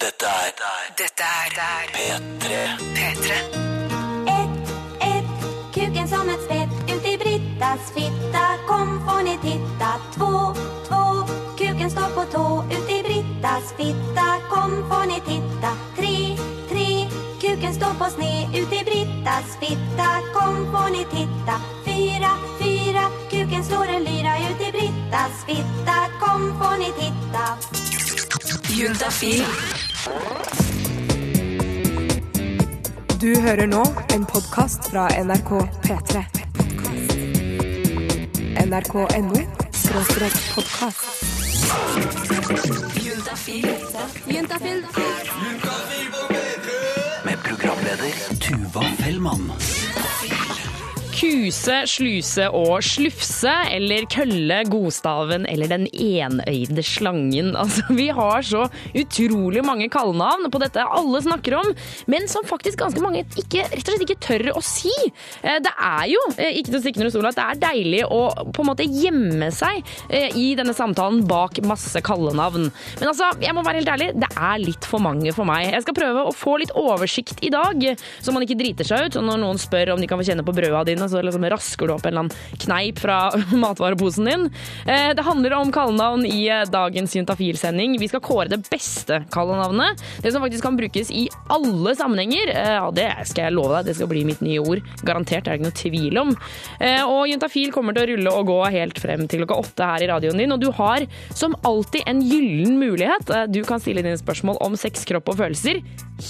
Dette er Dette er P3. P3. Ett, ett, kuken som ett spett. Ut i Brittas fitta. Kom får ni titta. Två, två, kuken står på tå. Ut i Brittas fitta. Kom får ni titta. Tre, tre, kuken står på sne. Ut i Brittas fitta. Kom får ni titta. Fyra, fyra, kuken slår en lyra. Ut i Brittas fitta. Kom får ni titta. Juntafil. Du hører nå en podkast fra NRK P3. NRK.no skråstrek podkast. Med programleder Tuva Fellmann. Kuse, sluse og slufse, eller kølle, godstaven eller den enøyde slangen. Altså, vi har så utrolig mange kallenavn på dette alle snakker om, men som faktisk ganske mange ikke, rett og slett ikke tør å si. Eh, Det er jo, eh, ikke til å stikke under stol, at det er deilig å på en måte gjemme seg eh, i denne samtalen bak masse kallenavn. Men altså, jeg må være helt ærlig, det er litt for mange for meg. Jeg skal prøve å få litt oversikt i dag, så man ikke driter seg ut. Så når noen spør om de kan få kjenne på brøda dine, så liksom rasker du opp en eller annen kneip fra matvareposen din. Eh, Det handler om kallenavn i eh, dagens Juntafil-sending. Vi skal kåre det beste kallenavnet. Det som faktisk kan brukes i alle sammenhenger. Eh, Ja, det skal jeg love deg, det skal bli mitt nye ord. Garantert, det er det ikke noe tvil om. Og Juntafil kommer til å rulle og gå helt frem til klokka åtte her i radioen din, og du har som alltid en gyllen mulighet. Du kan stille dine spørsmål om sex, kropp og følelser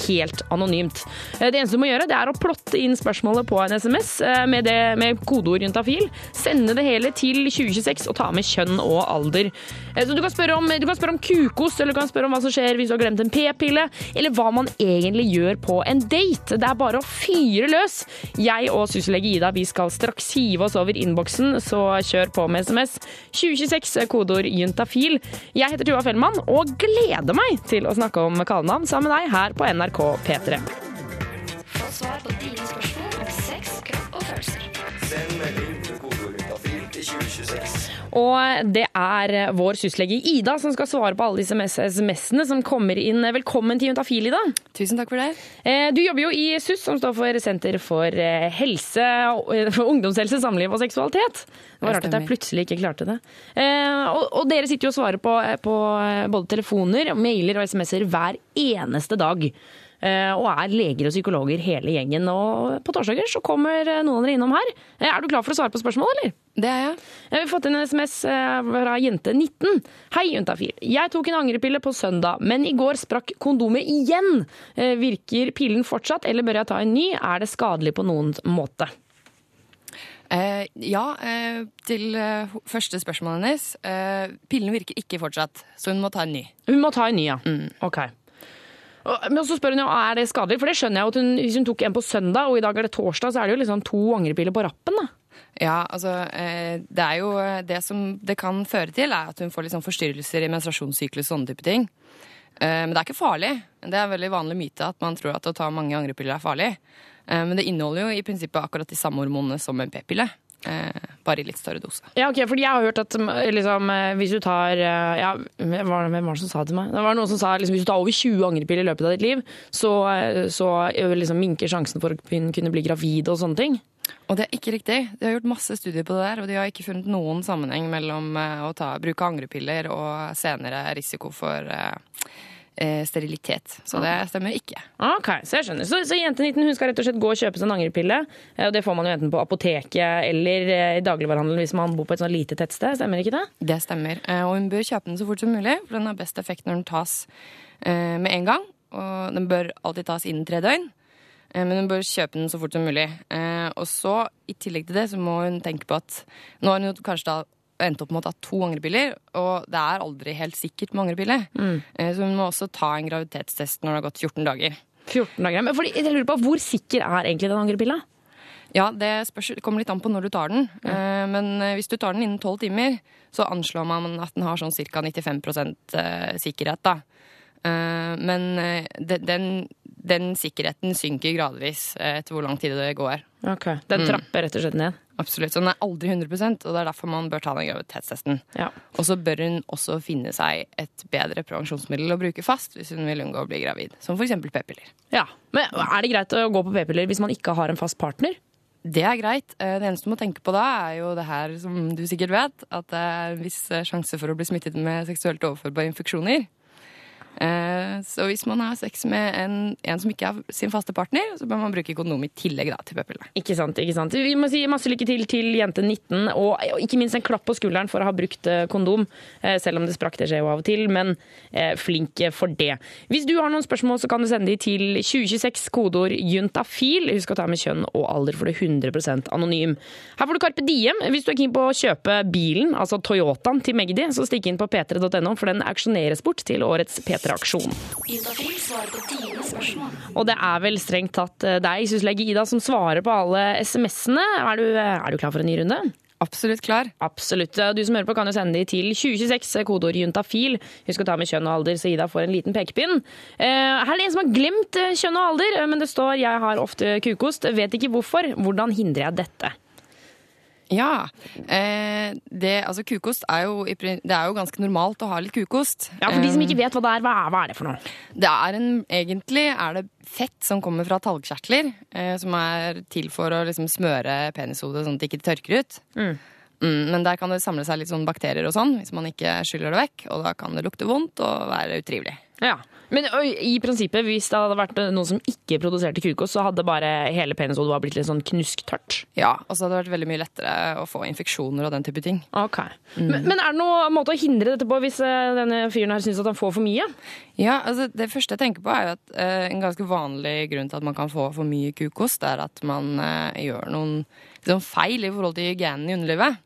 helt anonymt. Det eneste du må gjøre, det er å plotte inn spørsmålet på en SMS med, det, med kodeord juntafil. Sende det hele til 2026 og ta med kjønn og alder. Eh, Så du kan spørre om, du om kukost, eller du kan spørre om hva som skjer hvis du har glemt en p-pille, eller hva man egentlig gjør på en date. Det er bare å fyre løs. Jeg og syslege Ida vi skal straks hive oss over innboksen, så kjør på med SMS. 2026, eh, kodeord juntafil. Jeg heter Tuva Fellmann og gleder meg til å snakke om kallenavn sammen med deg her på NRK P3. Få svar på dine spørsmål Og det er vår syslege Ida som skal svare på alle disse SMS-ene som kommer inn. Velkommen til Juntafil, Ida. Tusen takk for det. Eh, Du jobber jo i SUS, som står for Senter for eh, helse, for ungdomshelse, samliv og seksualitet. Det var rart at jeg plutselig ikke klarte det. Eh, Og, og dere sitter jo og svarer på, på både telefoner, mailer og SMS-er hver eneste dag. Eh, Og er leger og psykologer hele gjengen. Og på torsdager så kommer eh, noen av dere innom her. Eh, Er du klar for å svare på spørsmål, eller? Det er jeg. Jeg har fått en SMS fra jente 19. Hei, Juntafil. Jeg tok en angrepille på søndag, men i går sprakk kondomet igjen. Virker pillen fortsatt, eller bør jeg ta en ny? Er det skadelig på noen måte? Eh, ja, eh, til eh, første spørsmålet hennes. Pillen virker ikke fortsatt, så hun må ta en ny. Hun må ta en ny, ja. Ok. Men så spør hun jo, er det skadelig, for det skjønner jeg jo at hun, hvis hun tok en på søndag, og i dag er det torsdag, så er det jo liksom to angrepiller på rappen, da. Ja, altså, eh, det er jo eh, det som det kan føre til, er at hun får sånn forstyrrelser i menstruasjonssyklus og sånne type ting. Eh, men det er ikke farlig. Det er en veldig vanlig myte at man tror at å ta mange angrepiller er farlig. Men det inneholder jo i prinsippet akkurat de samme hormonene som en p-pille. Eh, bare i litt større dose. Ja, ok, fordi jeg har hørt at mm, liksom, eh, hvis du tar eh, ja, Hvem var det som sa det til meg? Det var noen som sa liksom, hvis du tar over 20 angrepiller i løpet av ditt liv, så, eh, så eh, liksom, minker sjansen for å kunne bli gravid og sånne ting. Og det er ikke riktig. De har gjort masse studier på det der, og de har ikke funnet noen sammenheng mellom eh, å ta, bruke angrepiller og senere risiko for eh, eh, sterilitet. Så det stemmer ikke. Ok, Så jeg skjønner. Så, så jente 19 hun skal rett og slett gå og kjøpe seg en angrepille. eh, Og det får man jo enten på apoteket eller eh, i dagligvarehandelen hvis man bor på et sånn lite tettsted. Stemmer ikke det? Det stemmer. Eh, Og hun bør kjøpe den så fort som mulig, for den har best effekt når den tas eh, med en gang. Og den bør alltid tas innen tre døgn. Men hun bør kjøpe den så fort som mulig. Og så, i tillegg til det, så må hun tenke på at nå har hun kanskje da endt opp med å ta to angrepiller, og det er aldri helt sikkert med angrepille. Mm. Så hun må også ta en graviditetstest når det har gått 14 dager. 14 dager. Men fordi, jeg lurer på, Hvor sikker er egentlig den angrepilla? Ja, det, spørs, det kommer litt an på når du tar den. Eh, Men eh, hvis du tar den innen 12 timer, så anslår man at den har sånn ca. 95 eh, sikkerhet. da. Eh, Men eh, den, den sikkerheten synker gradvis eh, etter hvor lang tid det går. Ok, Den trapper rett og slett ned? Absolutt. Så den er aldri 100% og det er derfor man bør ta den graviditetstesten. Ja. Og så bør hun også finne seg et bedre prevensjonsmiddel å bruke fast hvis hun vil unngå å bli gravid, som f.eks. p-piller. ja. Men er det greit å gå på p-piller hvis man ikke har en fast partner? Det er greit. Eh, Det eneste du må tenke på da, er jo det her som du sikkert vet, at det er en viss eh, sjanse for å bli smittet med seksuelt overførbare infeksjoner. Eh, Så hvis man har sex med en, en som ikke er sin faste partner, så bør man bruke kondom i tillegg da, til p-pillene. Ikke sant, ikke sant. Vi må si masse lykke til til jente 19, og ikke minst en klapp på skulderen for å ha brukt eh, kondom. Eh, Selv om det sprakk, det skjer jo av og til, men flink for det. Hvis du har noen spørsmål, så kan du sende de til 2026, kodeord juntafil. Husk å ta med kjønn og alder, for det er 100% anonym. Her får du Carpe Diem. Hvis du er keen på å kjøpe bilen, altså Toyotaen til Magdi, så stikk inn på p3.no, for den auksjoneres bort til årets P3-aksjon. Svarer på. Og det er vel strengt tatt eh, deg, syslege Ida, som svarer på alle SMS-ene. Er, du- er du klar for en ny runde? Absolutt klar. Absolutt. Du som hører på, kan jo sende de til 2026, kodeord juntafil. Husk å ta med kjønn og alder, så Ida får en liten pekepinn. Eh, her er det en som har glemt eh, kjønn og alder, eh, men det står 'jeg har ofte kukost'. Vet ikke hvorfor. Hvordan hindrer jeg dette? Ja. Eh, det, altså kukost er jo, det er jo ganske normalt å ha litt kukost. Ja, For de som Eh, ikke vet hva det er, hva er, hva er det for noe? Det er en, egentlig er det fett som kommer fra talgkjertler, eh, som er til for å liksom smøre penishodet sånn at det ikke tørker ut. Mm. Mm, men der kan det samle seg litt sånn bakterier og sånn, hvis man ikke skyller det vekk. Og da kan det lukte vondt og være utrivelig. Ja. Men i prinsippet, hvis det hadde vært noen som ikke produserte kukost, så hadde bare hele penishodet blitt litt sånn knusktørt. Ja, og så hadde det vært veldig mye lettere å få infeksjoner og den type ting. Ok. Men, men er det noen måte å hindre dette på hvis eh, denne fyren her syns at han får for mye? Ja, altså Det første jeg tenker på, er jo at uh, en ganske vanlig grunn til at man kan få for mye kukost, er at man uh, gjør noen liksom, feil i forhold til hygienen i underlivet.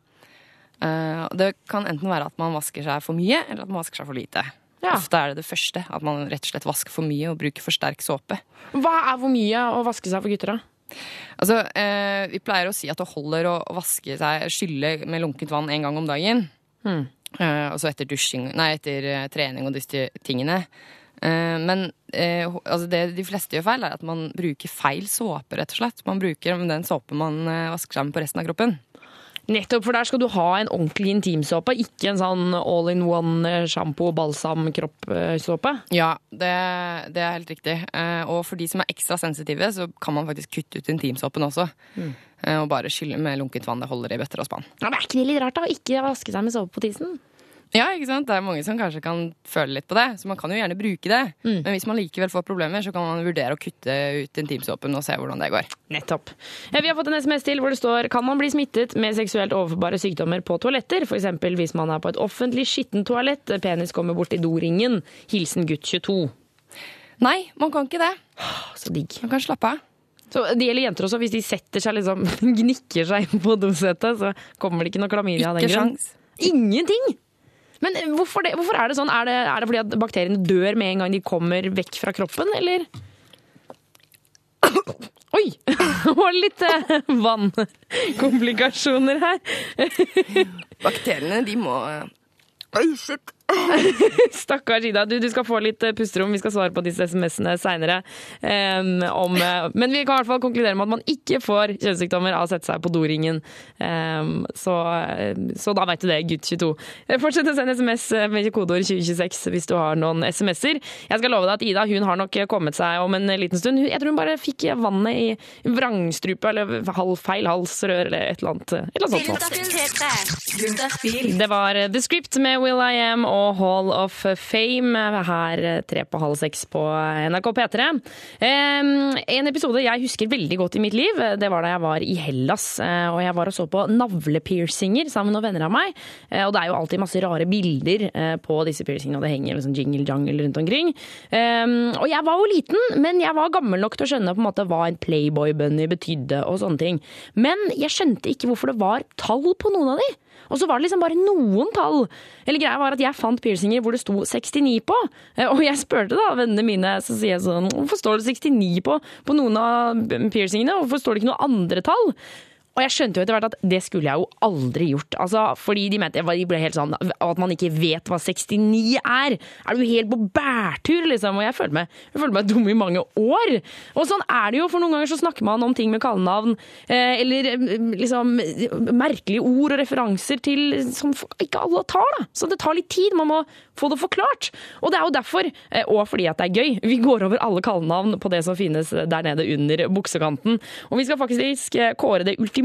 Uh, det kan enten være at man vasker seg for mye, eller at man vasker seg for lite. Ja. Ofte er det det første, at man rett og slett vasker for mye og bruker for sterk såpe. Hva er hvor mye å vaske seg for gutter, da? Altså, eh, Vi pleier å si at det holder å, vaske seg, skylle med lunkent vann en gang om dagen. Hmm. Eh, og så etter dusjing, nei, etter eh, trening og disse tingene. Eh, men eh, altså det de fleste gjør feil, er at man bruker feil såpe, rett og slett. Man bruker den såpen man eh, vasker seg med på resten av kroppen. Nettopp, for der skal du ha en ordentlig intimsåpe, ikke en sånn all-in-one sjampo, shampoo, balsam, kroppsåpe. Ja, det, det er helt riktig. Eh, og for de som er ekstra sensitive, så kan man faktisk kutte ut intimsåpen også. Mm. og bare skylle med lunkent vann. Det holder i bøtter og spann. Ja, det er ikke det litt rart, da? Ikke vaske seg med såpe på tissen? Ja, ikke sant? Det er mange som kanskje kan føle litt på det, så man kan jo gjerne bruke det. Men hvis man likevel får problemer, så kan man vurdere å kutte ut intimsåpen og se hvordan det går. Nettopp. Vi har fått en SMS til hvor det står Kan man bli smittet med seksuelt overførbare sykdommer på toaletter? F.eks. hvis man er på et offentlig skittent toalett, penis kommer bort i doringen. Hilsen gutt 22. Nei, man kan ikke det. Så digg. Man kan slappe av. Så Det gjelder jenter også. Hvis de setter seg liksom, gnikker seg på dosetet, så kommer det ikke noe klamydia av den grunn. Ingenting! Men eh, hvorfor, det, hvorfor er det sånn? Er det, er det fordi at bakteriene dør med en gang de kommer vekk fra kroppen, eller? Oi! Og litt eh, vannkomplikasjoner her. Bakteriene, de må Oi, shit. Stakkars Ida. Du, du skal få litt eh, pusterom. Vi skal svare på disse SMS-ene seinere. men vi kan i hvert fall konkludere med at man ikke får kjønnssykdommer av å sette seg på doringen. Um, så, eh, så da vet du det, gutt 22. Eh, Fortsett å sende SMS med kodeord 2026 hvis du har noen SMS-er. Jeg skal love deg at Ida hun har nok kommet seg om en liten stund. Jeg tror hun bare fikk vannet i vrangstrupa eller halv feil halsrør eller et eller annet. Et eller annet sånt. Det var The Script med Will I Am og Hall of Fame her tre på halv seks på NRK P3. En episode jeg husker veldig godt i mitt liv, det var da jeg var i Hellas. eh, Og jeg var og så på navlepiercinger sammen med noen venner av meg. Eh, Og det er jo alltid masse rare bilder eh, på disse piercingene, og det henger liksom jingle-jangle rundt omkring. Og jeg var jo liten, men jeg var gammel nok til å skjønne på en måte hva en Playboy-bunny betydde og sånne ting. Men jeg skjønte ikke hvorfor det var tall på noen av de. Og så var det liksom bare noen tall. Eller greia var at jeg fant piercinger hvor det sto 69 på. Eh, Og jeg spurte da vennene mine, så sier jeg sånn Hvorfor står det 69 på, på noen av piercingene? Hvorfor står det ikke noen andre tall? Og jeg skjønte jo etter hvert at det skulle jeg jo aldri gjort. Altså, fordi de mente de ble helt sånn at man ikke vet hva 69 er. Er du helt på bærtur, liksom? Og jeg følte meg, jeg følte meg dum i mange år. Og sånn er det jo, for noen ganger så snakker man om ting med kallenavn. Eh, eller eh, liksom merkelige ord og referanser til som ikke alle tar, da. Så det tar litt tid. Man må få det forklart. Og det er jo derfor, eh, og fordi at det er gøy, vi går over alle kallenavn på det som finnes der nede under buksekanten. Og vi skal faktisk kåre det ultimate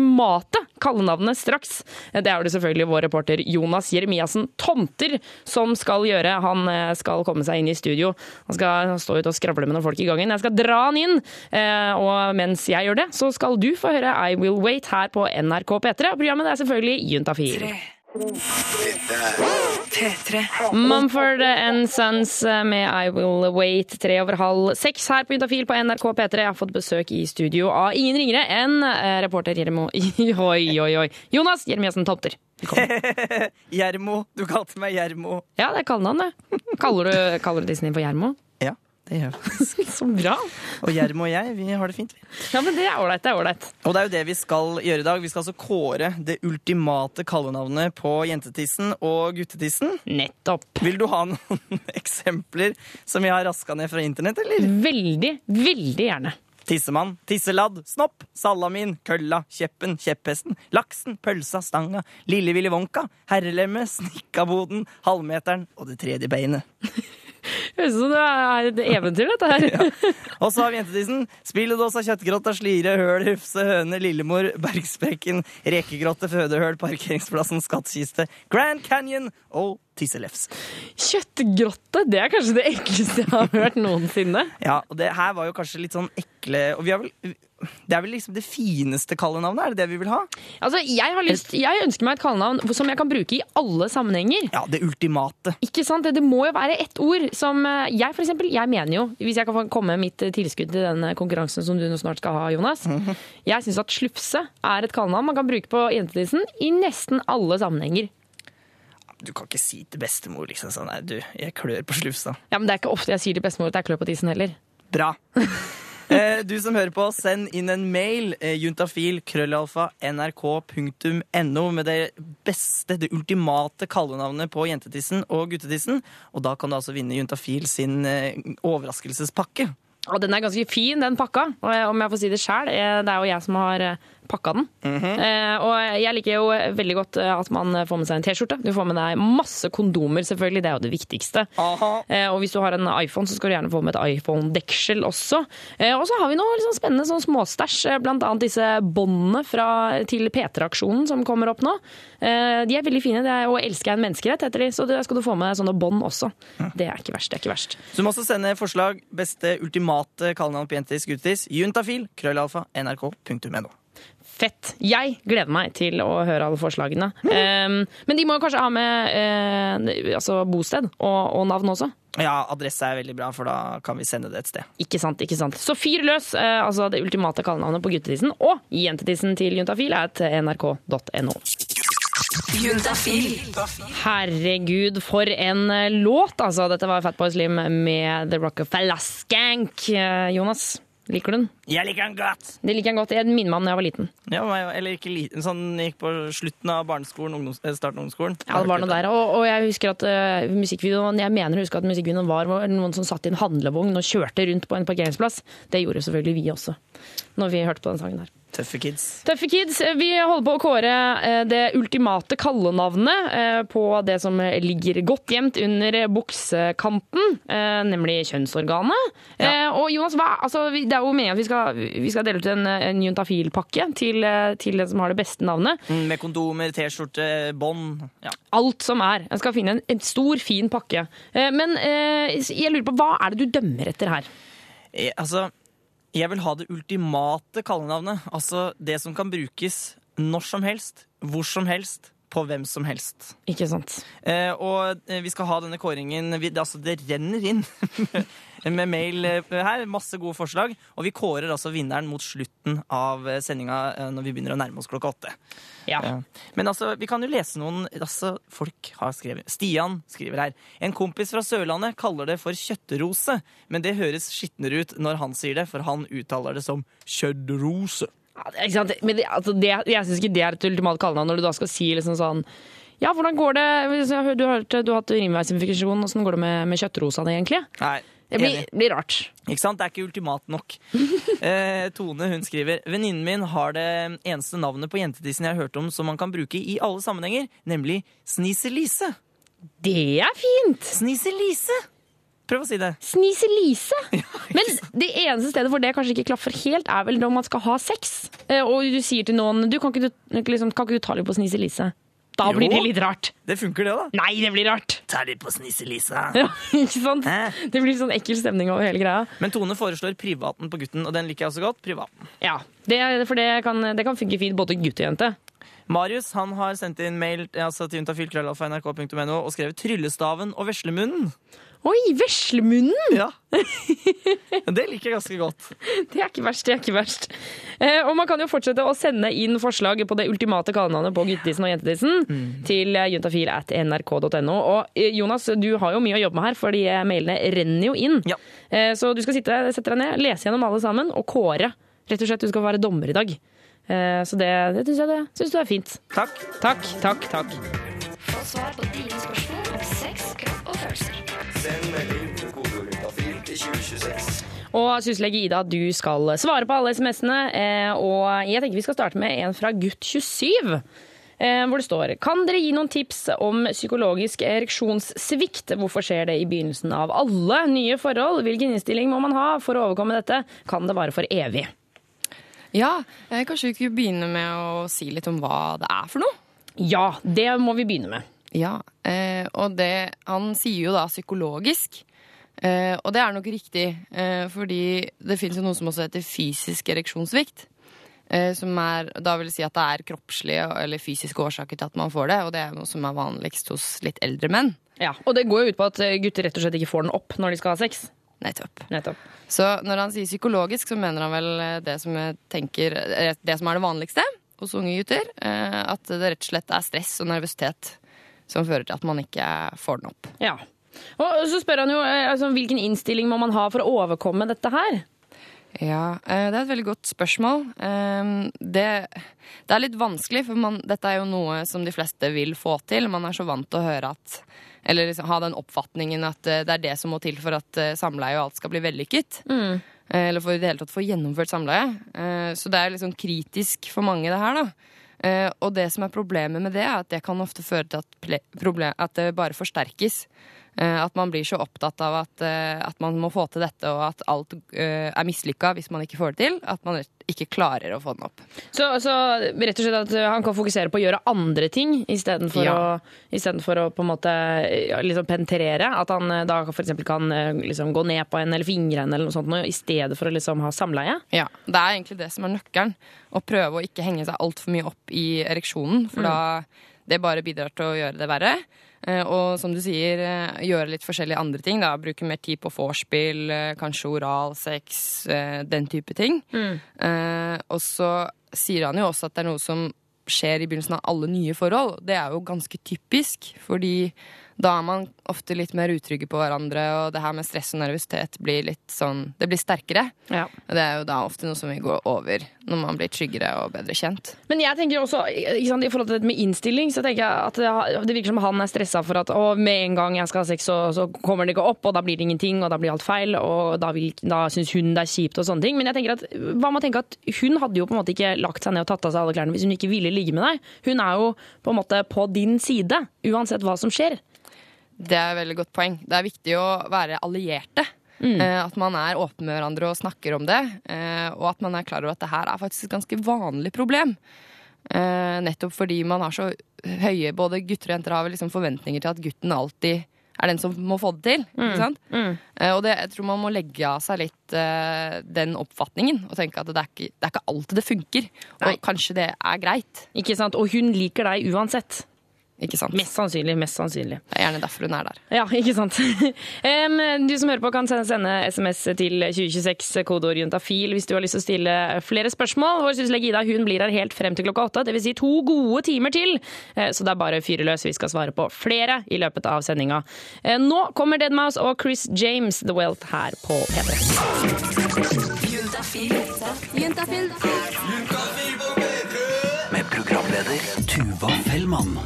kallenavnet straks. Det er jo selvfølgelig vår reporter Jonas Jeremiassen Tomter som skal gjøre. Han eh, skal komme seg inn i studio. Han skal stå ut og skravle med noen folk i gangen. Jeg skal dra han inn, eh, og mens jeg gjør det, så skal du få høre I Will Wait her på NRK P3. Programmet er selvfølgelig Juntafil. Mumford and Sons med I Will Wait tre over halv seks her på Juntafil på NRK P3. Jeg har fått besøk i studio av ingen ringere enn eh, reporter Jermo Oi, oi, oi. Jonas Jeremiassen Tomter. Jermo, Gjermo. Du kalte meg Gjermo. Ja, det er kallenavn, det. Kaller du, kaller du din for Gjermo? Det gjør jeg. Så bra. Og Gjermo og jeg, vi har det fint. vi. Ja, men det er ålreit. Det er ålreit. Og det er jo det vi skal gjøre i dag. Vi skal altså kåre det ultimate kallenavnet på jentetissen og guttetissen. Nettopp. Vil du ha noen eksempler som jeg har raska ned fra internett, eller? Veldig, veldig gjerne. Tissemann, tisseladd, snopp, salamin, kølla, kjeppen, kjepphesten, laksen, pølsa, stanga, lille Willy Wonka, herrelemmet, snikkaboden, halvmeteren og det tredje beinet. Høres ut som det er et eventyr, dette her. Og så har vi jentetissen. Spilledåsa, kjøttgrotta, slire, høl, hufse, høne, lillemor, bergsprekken, rekegrotte, fødehøl, parkeringsplassen, skattkiste, Grand Canyon og tisselefs. Kjøttgrotte, det er kanskje det ekleste jeg har hørt noensinne. Ja, og det her var jo kanskje litt sånn ekle Og vi har vel Det er vel liksom det fineste kallenavnet? Er det det vi vil ha? Altså, jeg, har lyst, jeg ønsker meg et kallenavn som jeg kan bruke i alle sammenhenger. Ja, det ultimate. Ikke sant? Det, det må jo være ett ord som eh, Jeg for eksempel, jeg mener jo, hvis jeg kan få komme med mitt eh, tilskudd til den konkurransen som du nå snart skal ha, Jonas Jeg syns at slufse er et kallenavn man kan bruke på jentetissen i nesten alle sammenhenger. Du kan ikke si til bestemor liksom sånn Nei, du, jeg klør på slufsa. Ja, Men det er ikke ofte jeg sier til bestemor at jeg klør på tissen heller. Bra. Eh, du som hører på, send inn en mail. Eh, juntafil, krøllalfa, nrk.no med det beste, det ultimate kallenavnet på jentetissen og guttetissen. Og da kan du altså vinne Juntafil sin eh, overraskelsespakke. Og den er ganske fin, den pakka. Om jeg får si det sjæl. det er jo jeg som har pakka den. eh, og jeg liker jo veldig godt eh, at man får med seg en T-skjorte. Du får med deg masse kondomer, selvfølgelig. Det er jo det viktigste. Eh, og hvis du har en iPhone, så skal du gjerne få med et iPhone-deksel også. Eh, og så har vi noe liksom spennende sånn småstæsj, bl.a. blant annet disse båndene fra- til P3-aksjonen som kommer opp nå. Eh, de er veldig fine. Det er å elske er en menneskerett, heter de. Så det skal du få med sånne bånd også. Det er ikke verst. det er ikke verst. Så du må også sende forslag. Beste ultimate kallenavn på jentetiss, guttetiss. Juntafil, krøllalfa, nrk.no. Fett. Jeg gleder meg til å høre alle forslagene. Um, men de må jo kanskje ha med uh, altså bosted og, og navn også. Ja, adresse er veldig bra, for da kan vi sende det et sted. Ikke sant, ikke sant. Så fyr løs! Uh, altså det ultimate kallenavnet på guttetissen og jentetissen til Juntafil er til nrk.no. Herregud, for en eh, låt, altså. Dette var Fatboy Slim med The Rockefeller Skank. Jonas, liker du den? Jeg liker den godt! Det liker jeg godt. Jeg minner meg om da jeg var liten. Ja, eller ikke liten, sånn gikk på slutten av barneskolen, ungdoms, eh, starten av ungdomsskolen. Ja, det var noe der. Og, og jeg husker at uh, musikkvideoen Jeg mener å huske at musikkvideoen var noen som satt i en handlevogn og kjørte rundt på en parkeringsplass. Det gjorde selvfølgelig vi også, når vi hørte på den sangen her. Tøffe kids. Tøffe kids, vi holder på å kåre eh, det ultimate kallenavnet eh, på det som ligger godt gjemt under buksekanten, eh, nemlig kjønnsorganet. Ja. Og Jonas, hva, altså, det er jo meningen at vi skal, vi skal dele ut en, en juntafil-pakke til, til den som har det beste navnet. Mm, Med kondomer, T-skjorte, bånd. Ja. Alt som er. Jeg skal finne en, en stor, fin pakke. Men jeg lurer på, hva er det du dømmer etter her? Altså, jeg vil ha det ultimate kallenavnet. Altså det som kan brukes når som helst, hvor som helst, på hvem som helst. Ikke sant? Eh, og eh, vi skal ha denne kåringen vi, det, altså, det renner inn med mail eh, her. Masse gode forslag. Og vi kårer altså vinneren mot slutten av eh, sendinga når vi begynner å nærme oss klokka åtte. Ja. Eh, Men altså, vi kan jo lese noen altså, Folk har skrevet Stian skriver her. En kompis fra Sørlandet kaller det for kjøttrose, men det høres skitnere ut når han sier det, for han uttaler det som kjøttrose. Ikke sant? Men det, altså det, jeg syns ikke det er et ultimat kallenavn når du da skal si liksom sånn Ja, hvordan går det Du har, du har hatt urinveisinfeksjon, åssen går det med, med kjøttrosene, egentlig? Nei, Det blir, blir rart. Ikke sant? Det er ikke ultimat nok. eh, Tone hun skriver Venninnen min har det eneste navnet på jentetissen jeg har hørt om som man kan bruke i alle sammenhenger, nemlig Sniselise. Det er fint! Sniselise! Prøv å si det. Snise-Lise. Men det eneste stedet hvor det kanskje ikke klaffer helt, er vel når man skal ha sex. Eh, Og du sier til noen du, kan, ikke du, liksom, kan ikke du ta litt på Snise-Lise? Da Jo. blir det litt rart. Det funker, det, da. Nei, det blir rart! Ta litt på Sniselise. Ja, ikke sant? Hæ? Det blir sånn ekkel stemning over hele greia. Men Tone foreslår privaten på gutten, og den liker jeg også godt. Privaten. Ja, det, For det kan, det kan funke fint både gutt og jente. Marius han har sendt inn mail altså, til juntafil.nrk.no og skrevet 'Tryllestaven og veslemunnen'. Oi, veslemunnen! Ja. det liker jeg ganske godt. Det er ikke verst. det er ikke verst. Eh, og man kan jo fortsette å sende inn forslag på det ultimate kallenavnet på guttetissen og jentetissen til juntafil at nrk.no. Og eh, Jonas, du har jo mye å jobbe med her, fordi eh, mailene renner jo inn. Ja. Eh, så du skal sitte, sette deg ned, lese gjennom alle sammen og kåre. Rett og slett, Du skal være dommer i dag. Eh, så det, det syns jeg det, synes du er fint. Takk. Takk, takk, takk. Få svar på dine spørsmål den meldingen til kodeordet fil Og syslege Ida, du skal svare på alle SMS-ene. Eh, og jeg tenker vi skal starte med en fra gutt 27 eh, hvor det står Kan dere gi noen tips om psykologisk ereksjonssvikt? Hvorfor skjer det i begynnelsen av alle nye forhold? Hvilken innstilling må man ha for å overkomme dette? Kan det vare for evig? Ja, eh, kanskje vi kunne begynne med å si litt om hva det er for noe? Ja, det må vi begynne med. Ja, eh, og det Han sier jo da psykologisk. Eh, og det er nok riktig, eh, fordi det fins jo noe som også heter fysisk ereksjonssvikt. Eh, som er, da vil si at det er kroppslige eller fysiske årsaker til at man får det. Og det er noe som er vanligst hos litt eldre menn. Ja, Og det går jo ut på at gutter rett og slett ikke får den opp når de skal ha sex. Nettopp. Nettopp. Så når han sier psykologisk, så mener han vel det som tenker Det som er det vanligste hos unge gutter. At det rett og slett er stress og nervøsitet som fører til at man ikke får den opp. Ja. Og så spør han jo eh, altså, hvilken innstilling må man ha for å overkomme dette her? Ja, eh, det er et veldig godt spørsmål. Eh, Det, det er litt vanskelig, for man, dette er jo noe som de fleste vil få til. Man er så vant til å høre at Eller liksom ha den oppfatningen at eh, det er det som må til for at samleie og alt skal bli vellykket. Mm. Eller for i det hele tatt få gjennomført samleie. Så det er liksom kritisk for mange, det her, da. Eh, Og det som er problemet med det, er at det kan ofte føre til at, at det bare forsterkes. Eh, At man blir så opptatt av at, eh, at man må få til dette, og at alt eh, er mislykka hvis man ikke får det til. At man ikke klarer å få den opp. Så, så rett og slett at han kan fokusere på å gjøre andre ting istedenfor Ja. å, i for å på en måte liksom penetrere. At han da f.eks. kan liksom gå ned på en eller fingre en eller noe sånt, i stedet for å liksom ha samleie. Ja, Det er egentlig det som er nøkkelen. Å prøve å ikke henge seg altfor mye opp i ereksjonen, for da det bare bidrar til å gjøre det verre. Eh, Og som du sier, eh, gjøre litt forskjellige andre ting. da, Bruke mer tid på vorspiel, eh, kanskje oralsex, eh, den type ting. Mm. Og så sier han jo også at det er noe som skjer i begynnelsen av alle nye forhold. Det er jo ganske typisk, fordi da er man ofte litt mer utrygge på hverandre, og det her med stress og nervøsitet blir litt sånn Det blir sterkere. Ja. Og Det er jo da ofte noe som vil gå over når man blir tryggere og bedre kjent. Men jeg tenker også, sant, i forhold til dette med innstilling, så tenker jeg at det, det virker som han er stressa for at å, med en gang jeg skal ha sex, så, så kommer det ikke opp, og da blir det ingenting, og da blir alt feil, og da, vil, da syns hun det er kjipt og sånne ting. Men jeg tenker at, hva med å tenke at hun hadde jo på en måte ikke lagt seg ned og tatt av seg alle klærne hvis hun ikke ville ligge med deg. Hun er jo på en måte på din side, uansett hva som skjer. Det er et veldig godt poeng. Det er viktig å være allierte. Mm. At man er åpen med hverandre og snakker om det. eh, Og at man er klar over at det her er faktisk et ganske vanlig problem. Eh, Nettopp fordi man har så høye Både gutter og jenter har liksom forventninger til at gutten alltid er den som må få det til. Sant? Eh, Og det, jeg tror man må legge av seg litt eh, den oppfatningen og tenke at det er ikke, det er ikke alltid det funker. Nei. Og kanskje det er greit. Ikke sant? Og hun liker deg uansett. Ikke sant? Mest sannsynlig. Mest sannsynlig. Det er gjerne derfor hun er der. Ja, ikke sant. Du som hører på kan sende, sende SMS til 2026, kodeord juntafil, hvis du har lyst til å stille flere spørsmål. Vår syslege Ida hun blir her helt frem til klokka åtte, dvs. Si to gode timer til. Eh, Så det er bare å fyre løs. Vi skal svare på flere i løpet av sendinga. Eh, Nå kommer Deadmouse og Chris James, The Wealth, her på P3. Med programleder Tuva Fellmann.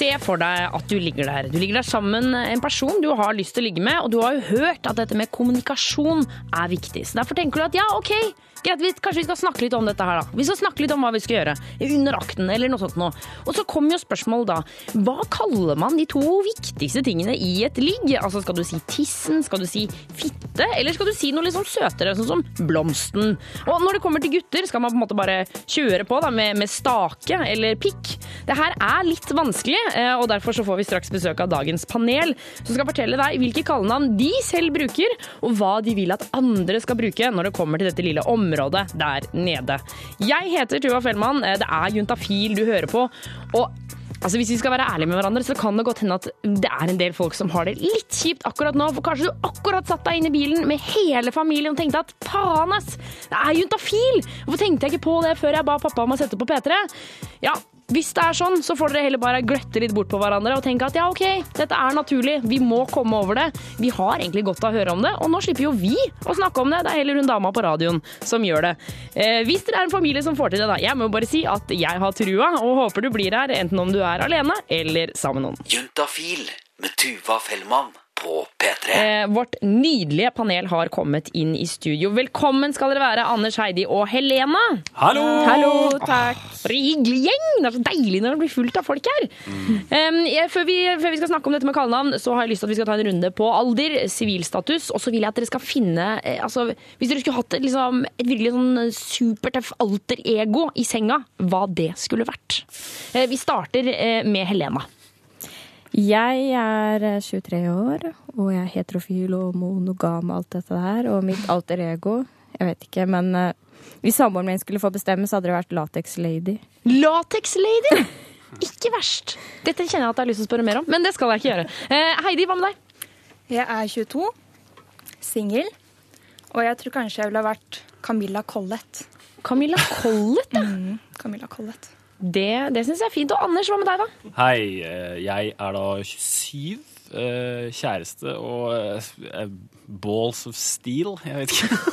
Se for deg at du ligger der. Du ligger der sammen med en person du har lyst til å ligge med, og du har jo hørt at dette med kommunikasjon er viktig. Så derfor tenker du at ja, ok, greit, vi, kanskje vi skal snakke litt om dette her, da. Vi skal snakke litt om hva vi skal gjøre under akten, eller noe sånt noe. Og så kommer jo spørsmålet da, hva kaller man de to viktigste tingene i et ligg? Altså skal du si tissen, skal du si fitte, eller skal du si noe litt sånn søtere, sånn som blomsten? Og når det kommer til gutter, skal man på en måte bare kjøre på da, med, med stake eller pikk. Det her er litt vanskelig, eh, og derfor så får vi straks besøk av dagens panel, som skal fortelle deg hvilke kallenavn de selv bruker, og hva de vil at andre skal bruke når det kommer til dette lille området der nede. Jeg heter Tuva Fellmann, eh, det er Juntafil du hører på, og Altså Hvis vi skal være ærlige med hverandre, så kan det godt hende at det er en del folk som har det litt kjipt akkurat nå. For kanskje du akkurat satt deg inn i bilen med hele familien og tenkte at faen, ass! Det er juntafil! Hvorfor tenkte jeg ikke på det før jeg ba pappa om å sette på P3? Ja, hvis det er sånn, så får dere heller bare gløtte litt bort på hverandre og tenke at ja, OK, dette er naturlig, vi må komme over det. Vi har egentlig godt av å høre om det, og nå slipper jo vi å snakke om det. Det er heller hun dama på radioen som gjør det. Eh, hvis dere er en familie som får til det, da. Jeg må bare si at jeg har trua, og håper du blir her, enten om du er alene eller sammen med noen. Juntafil med Tuva Fellmann på P3. Eh, vårt nydelige panel har kommet inn i studio. Velkommen skal dere være, Anders, Heidi og Helena. Hallo! Hallo, takk. For en hyggelig gjeng! Det er så deilig når det blir fullt av folk her. Mm. Eh, før, vi, før vi skal snakke om dette med kallenavn, så har jeg lyst til at vi skal ta en runde på alder, sivilstatus, og så vil jeg at dere skal finne eh, altså, Hvis dere skulle hatt et, liksom, et virkelig sånn supertøff alter-ego i senga, hva det skulle vært. Eh, vi starter eh, med Helena. Jeg er eh, 23 år, og jeg er heterofil og monogam og alt dette der. Og mitt alter ego Jeg vet ikke, men uh, hvis samboeren min skulle få bestemme, så hadde det vært Latex Lady. Latex Lady! Ikke verst. Dette kjenner jeg at jeg har lyst til å spørre mer om, men det skal jeg ikke gjøre. Eh, Heidi, hva med deg? Jeg er 22, singel, og jeg tror kanskje jeg ville ha vært Camilla Collett. Camilla Collett, ja. Camilla Collett. Det, det syns jeg er fint. Og Anders, hva med deg, da? Hei, eh, jeg er da 27, eh, kjæreste og eh, balls of steel. Jeg vet ikke.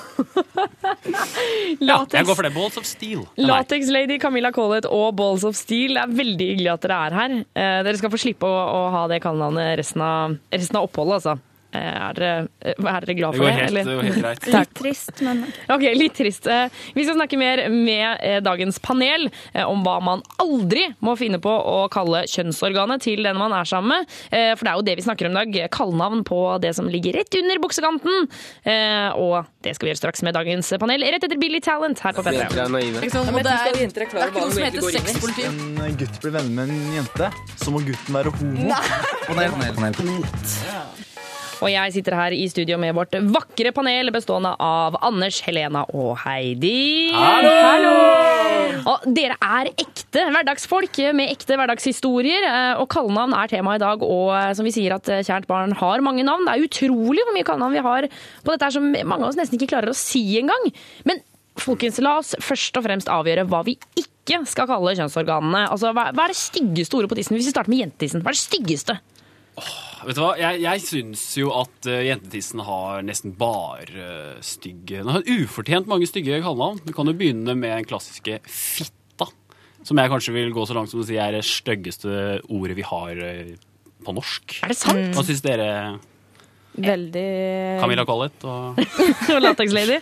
Ja, jeg går for det. Balls of steel. Det er meg. Latex Lady, Camilla Collett og Balls of Steel. Det er veldig hyggelig at dere er her. Dere skal få slippe å, å ha det kallenavnet resten resten av oppholdet, altså. Er dere, eh, er dere glad Det for går det? helt, det går helt greit. Litt trist, men Ok, litt trist. Eh, Vi skal snakke mer med eh, dagens panel om hva man aldri må finne på å kalle kjønnsorganet til den man er sammen med. Eh, For det er jo det vi snakker om i dag. Kallenavn på det som ligger rett under buksekanten. Eh, Og det skal vi gjøre straks med dagens panel, rett etter Billy Talent her på P3. Det er ikke noe som heter sexpoliti. en gutt blir venner med en jente, så må gutten være homo. Og jeg sitter her i studio med vårt vakre panel bestående av Anders, Helena og Heidi. Hallo! Og dere er ekte hverdagsfolk med ekte hverdagshistorier. eh, Og kallenavn er tema i dag. Og eh, som vi sier at eh, kjært barn har mange navn. Det er utrolig hvor mye kallenavn vi har på dette her som mange av oss nesten ikke klarer å si engang. Men folkens, la oss først og fremst avgjøre hva vi ikke skal kalle kjønnsorganene. Altså, hva, hva er det styggeste ordet på tissen? Hvis vi starter med jentetissen. Hva er det styggeste? Vet du hva, Jeg, jeg syns jo at uh, jentetissen har nesten bare uh, stygge Den har ufortjent mange stygge kallenavn. Du kan jo begynne med den klassiske fitta, som jeg kanskje vil gå så langt som å si er det styggeste ordet vi har uh, på norsk. Er det sant? Hva syns dere, Veldig Camilla Collett? Og... Latex Lady?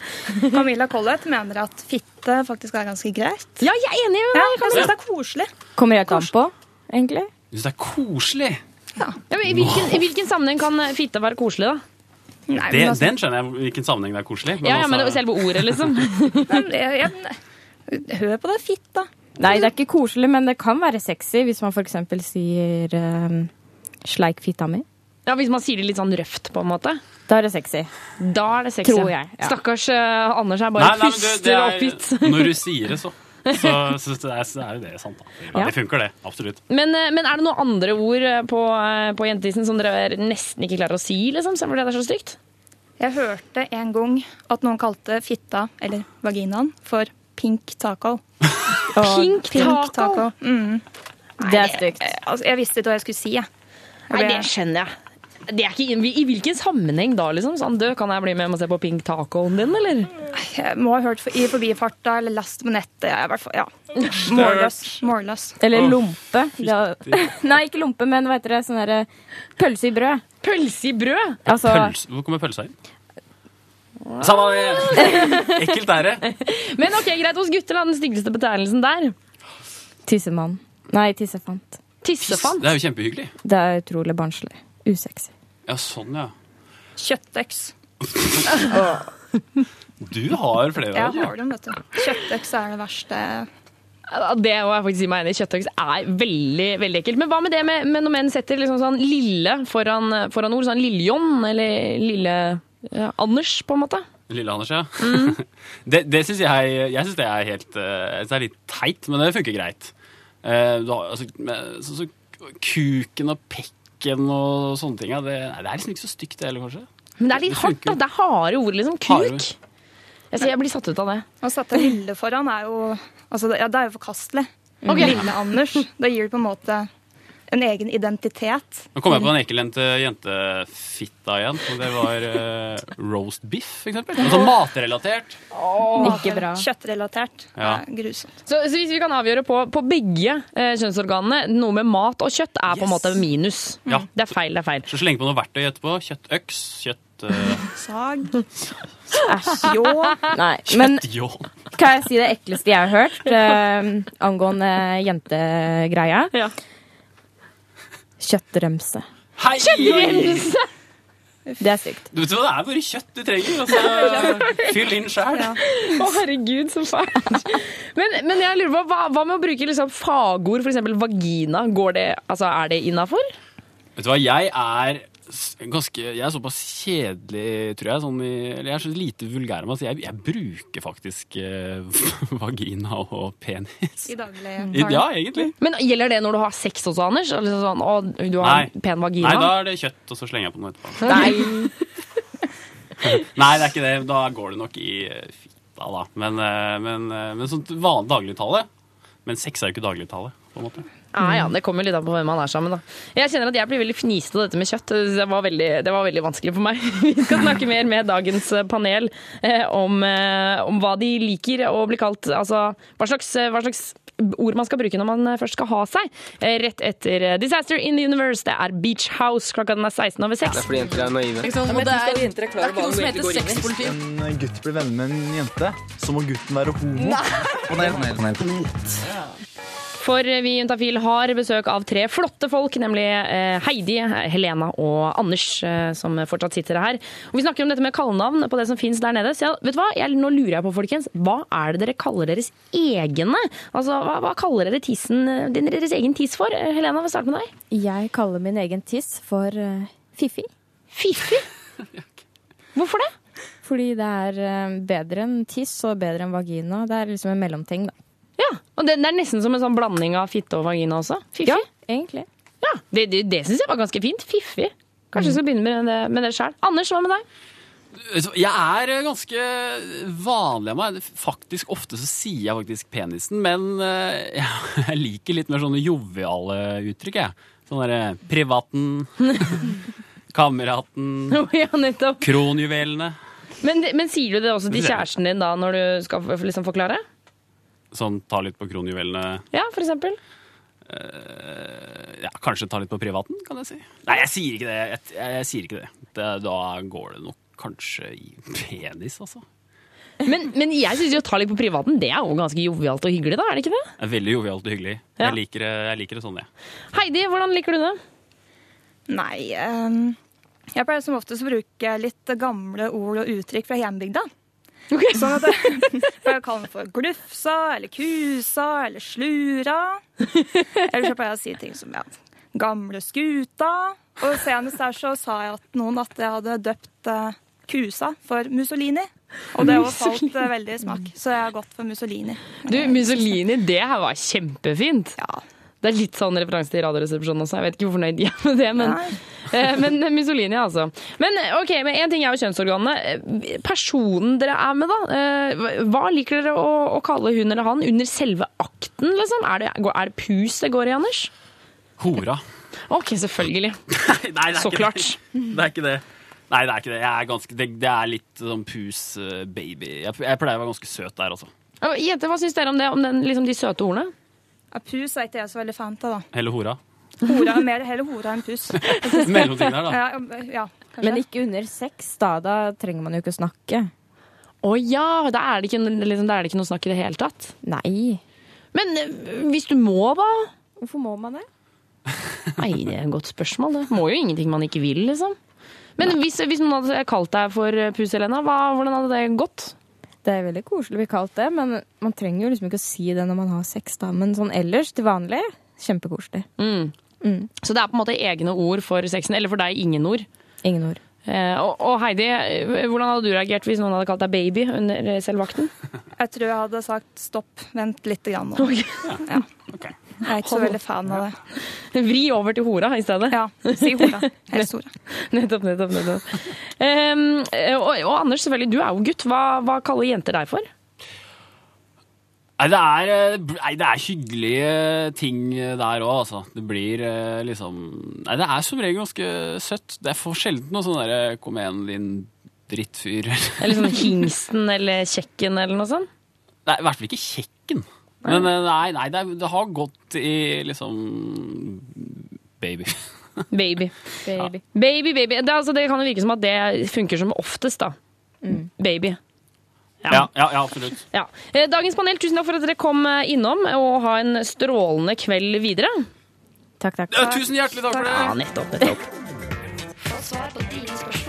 Camilla Collett mener at fitte faktisk er ganske greit. Ja, jeg er enig med Ja, jeg synes det er koselig. Kommer jeg ikke an på, egentlig. Jeg syns det er koselig. Ja, men I hvilken, I hvilken sammenheng kan fitte være koselig, da? Nei, Det, altså, den skjønner jeg hvilken sammenheng det er koselig. Ja, ja, men altså- Selve ordet, liksom. jeg, jeg, hør på det, fitta. Nei, det er ikke koselig, men det kan være sexy hvis man f.eks. sier um, 'sleik fitta mi'. Ja, Hvis man sier det litt sånn røft, på en måte. Da er det sexy. Da er det sexy. Tror jeg, ja. Stakkars eh, Anders er bare Nei, nei, men det, puster det oppgitt. når du sier det, så. Så, så det, er, så er jo det sant, da. Ja, Ja. Det funker, det. Absolutt. Men, eh, men er det noen andre ord eh, på, eh, på jentetissen som dere nesten ikke klarer å si, liksom? Fordi det er så stygt? Jeg hørte en gang at noen kalte fitta, eller vaginaen, for pink taco. Pink taco? Mm. Det er stygt. Jeg, altså, jeg visste ikke hva jeg skulle si. Jeg Nei, det skjønner jeg. Det er ikke, I hvilken sammenheng da, liksom? Sånn, du, kan jeg bli med og se på pink tacoen din, eller? Jeg må ha hørt for, i forbifarta eller last på nettet. Jeg, er i hvert fall, ja. Målløs. Målløs. Eller lompe. Ja. Nei, ikke lompe, men hva heter det? Sånn derre pølse i brød. Pølse i brød? Altså, pølse. hvor kommer pølsa inn? Samme det. Ekkelt er det. Men ok, greit, hos gutter da, den styggeste betegnelsen der. tissemann. Nei, tissefant. Tissefant? Det er jo kjempehyggelig. Det er utrolig barnslig. Usexy. Ja, sånn, ja. Kjøttøks. Du har flere Jeg av dem. har dem, vet du. Kjøttøks er det verste. Det må jeg faktisk si meg enig i. Kjøttøks er veldig veldig ekkelt. Men hva med det med, med når menn setter liksom sånn lille foran, foran ord? Sånn Lille-John eller Lille ja, Anders, på en måte? Lille Anders, ja. det det syns jeg Jeg synes det er helt eh, jeg det er litt teit, men det funker greit. Eh, du har, altså, med- så, så, kuken og pekken og sånne ting, det, nei, det er liksom ikke så stygt det heller, kanskje. Men det er litt hardt, da. Det er harde ord, liksom. Kuk. Jeg, jeg blir satt ut av det. Å sette lille foran er jo altså, det- ja, det er jo forkastelig. Okay. Lille Anders. Det gir på en måte en egen identitet. Nå kom jeg på en ekkelente jentefitta igjen. og Det var uh, roast biff, for eksempel. Altså matrelatert. Ikke bra. Kjøttrelatert. Ja. Grusomt. Så, så hvis vi kan avgjøre på, på begge eh, kjønnsorganene, noe med mat og kjøtt er på en måte minus. Ja. Det er feil, det er feil. Så sleng på noe verktøy etterpå. Kjøttøks, kjøtt... eh, Sag. Æsj. Nei. Men kan jeg si det ekleste jeg har hørt eh, angående jentegreia? Ja. Kjøttremse. Hei! Kjøttremse! Det er sykt. Du vet hva, Det er bare kjøtt du trenger. Altså, fyll inn sjæl. Å, herregud, så fælt. Men, men jeg lurer på, hva, hva med å bruke liksom fagord, f.eks. vagina? Går det, altså, er det innafor? Vet du hva, jeg er ganske Jeg er såpass kjedelig, tror jeg. Sånn eller jeg er så lite vulgær med at jeg, jeg bruker faktisk eh, vagina og penis. I daglig ja, egentlig. Men gjelder det når du har sex også, Anders? Altså sånn, å, du har Nei. en pen vagina? Nei, da er det kjøtt, og så slenger jeg på noe etterpå. Nei. Nei, det er ikke det. Da går det nok i eh, fitta, da. Men, eh, men, eh, men vanlig dagligtale. Men sex er jo ikke dagligtale, på en måte. Ja, ja, det kommer litt an på hvem man er sammen, da. Jeg kjenner at jeg blir veldig fnisete av dette med kjøtt. Det var, veldig, det var veldig vanskelig for meg. Vi skal snakke mer med dagens panel eh, om, eh, om hva de liker å bli kalt. Altså hva slags, hva slags ord man skal bruke når man først skal ha seg. Eh, rett etter eh, Disaster in the Universe. Det er Beach House. Klokka den er 16 over 6. fordi jenter er naive. jenter er klar det er ikke noe som heter i. En gutt blir venner med en jente, så må gutten være homo. For vi i Juntafil har besøk av tre flotte folk, nemlig eh, Heidi, Helena og Anders, eh, som fortsatt sitter her. Og vi snakker om dette med kallenavn på det som fins der nede. Så jeg, vet du hva? Jeg, nå lurer jeg på, folkens, hva er det dere kaller deres egne? Altså, hva, hva kaller dere tissen, din, deres egen tiss for? Eh, Helena, vi starter med deg. Jeg kaller min egen tiss for uh, Fiffi. Fiffi? Hvorfor det? Fordi det er eh, bedre enn tiss og bedre enn vagina. Det er liksom en mellomting, da. Ja, og det, det er nesten som en sånn blanding av fitte og vagina også. Fiffi. Ja, egentlig. Ja, Det, det, det syns jeg var ganske fint. Fiffi. Kanskje vi skal begynne med det, med det sjøl. Anders, hva med deg? Jeg er eh, ganske vanlig av meg. Faktisk Ofte så sier jeg faktisk penisen, men eh, jeg liker litt mer sånne joviale uttrykk. jeg. Sånn derre privaten, kameraten, ja, kronjuvelene. Men, men sier du det også til kjæresten din da, når du skal liksom forklare? Sånn ta litt på kronjuvelene. Ja, for eksempel. Uh, ja, kanskje ta litt på privaten, kan jeg si. Nei, jeg sier ikke det. Jeg, jeg, jeg sier ikke det. det. Da går det nok kanskje i penis, altså. Men, men jeg syns jo å ta litt på privaten, det er jo ganske jovialt og hyggelig, da? er det ikke det? Det er veldig jovialt og hyggelig. Ja. Jeg, liker det, jeg liker det sånn, jeg. Heidi, hvordan liker du det? Nei um, Jeg pleier som oftest å bruke litt gamle ord og uttrykk fra hjembygda. Sånn at jeg pleier å kalle den for glufsa eller kusa eller slura. Eller så pleier jeg å si ting som ja, gamle skuta. Og senest her så sa jeg at noen at jeg hadde døpt eh, kusa for Mussolini. Og det har falt eh, veldig i smak, så jeg har gått for Mussolini. Du, Mussolini, det her var kjempefint. Det er litt sånn referanse til Radioresepsjonen også. Jeg vet ikke hvor fornøyd de er med det, men, eh, men Mussolini, altså. Men eh, ok, men en ting er jo kjønnsorganene. Eh, Personen dere er med, da. eh, Hva liker dere å, å kalle hun eller han under selve akten, liksom? Er det, er det pus det går i, Anders? Hora. Ok, selvfølgelig. Nei, det er Så ikke klart. Det. det er ikke det. Nei, det er ikke det. Jeg er ganske, det, det er litt sånn pus-baby. Jeg, jeg pleier å være ganske søt der, altså. Jente, hva syns dere om det? Om den, liksom, de søte ordene? Ja, pus er ikke jeg så veldig fan av, da. Heller hora. Hora er mer heller hora enn pus. Mellomting der, da. Ja, ja. Men ikke under sex, da. Da trenger man jo ikke å snakke. Å ja, da er, det ikke, liksom, da er det ikke noe snakk i det hele tatt? Nei. Men eh, hvis du må, da? Hvorfor må man det? Nei, det er et godt spørsmål. Det må jo ingenting man ikke vil, liksom. Men hvis, hvis noen hadde kalt deg for eh, Pus Helena, hvordan hadde det gått? Det er veldig koselig å bli kalt det, men man trenger jo liksom ikke å si det når man har sex, da. Men sånn ellers, til vanlig, kjempekoselig. Mm. Så det er på en måte egne ord for sexen, eller for deg ingen ord? Ingen ord. Eh, og, og Heidi, hvordan hadde du reagert hvis noen hadde kalt deg baby under eh, selvvakten? Jeg tror jeg hadde sagt stopp, vent litt grann nå. Ja. Jeg er ikke så veldig fan av det. Vri over til hora i stedet. Ja, si hora. Helst hora. nettopp, nettopp. nettopp. Um, og, og Anders, selvfølgelig, du er jo gutt. Hva, hva kaller jenter deg for? Nei, det er, eh, nei, det er hyggelige ting der òg, altså. Det blir eh, liksom Nei, det er som regel ganske søtt. Det er for sjelden noe sånn derre 'kom igjen, din drittfyr'. Eller sånn hingsten eller kjekken eller noe sånt? Nei, i hvert fall ikke kjekken. Men eh, nei, nei det, er, det har gått i liksom baby. Baby. Baby. Baby, baby. Det, altså, det kan jo virke som at det funker som oftest, da. Baby. Ja, ja, ja absolutt. Ja. Eh, Dagens panel, tusen takk for at dere kom eh, innom, og ha en strålende kveld videre. Takk, takk. Ja, tusen hjertelig takk for det. Ja, nettopp, nettopp. Få svar på dine spørsmål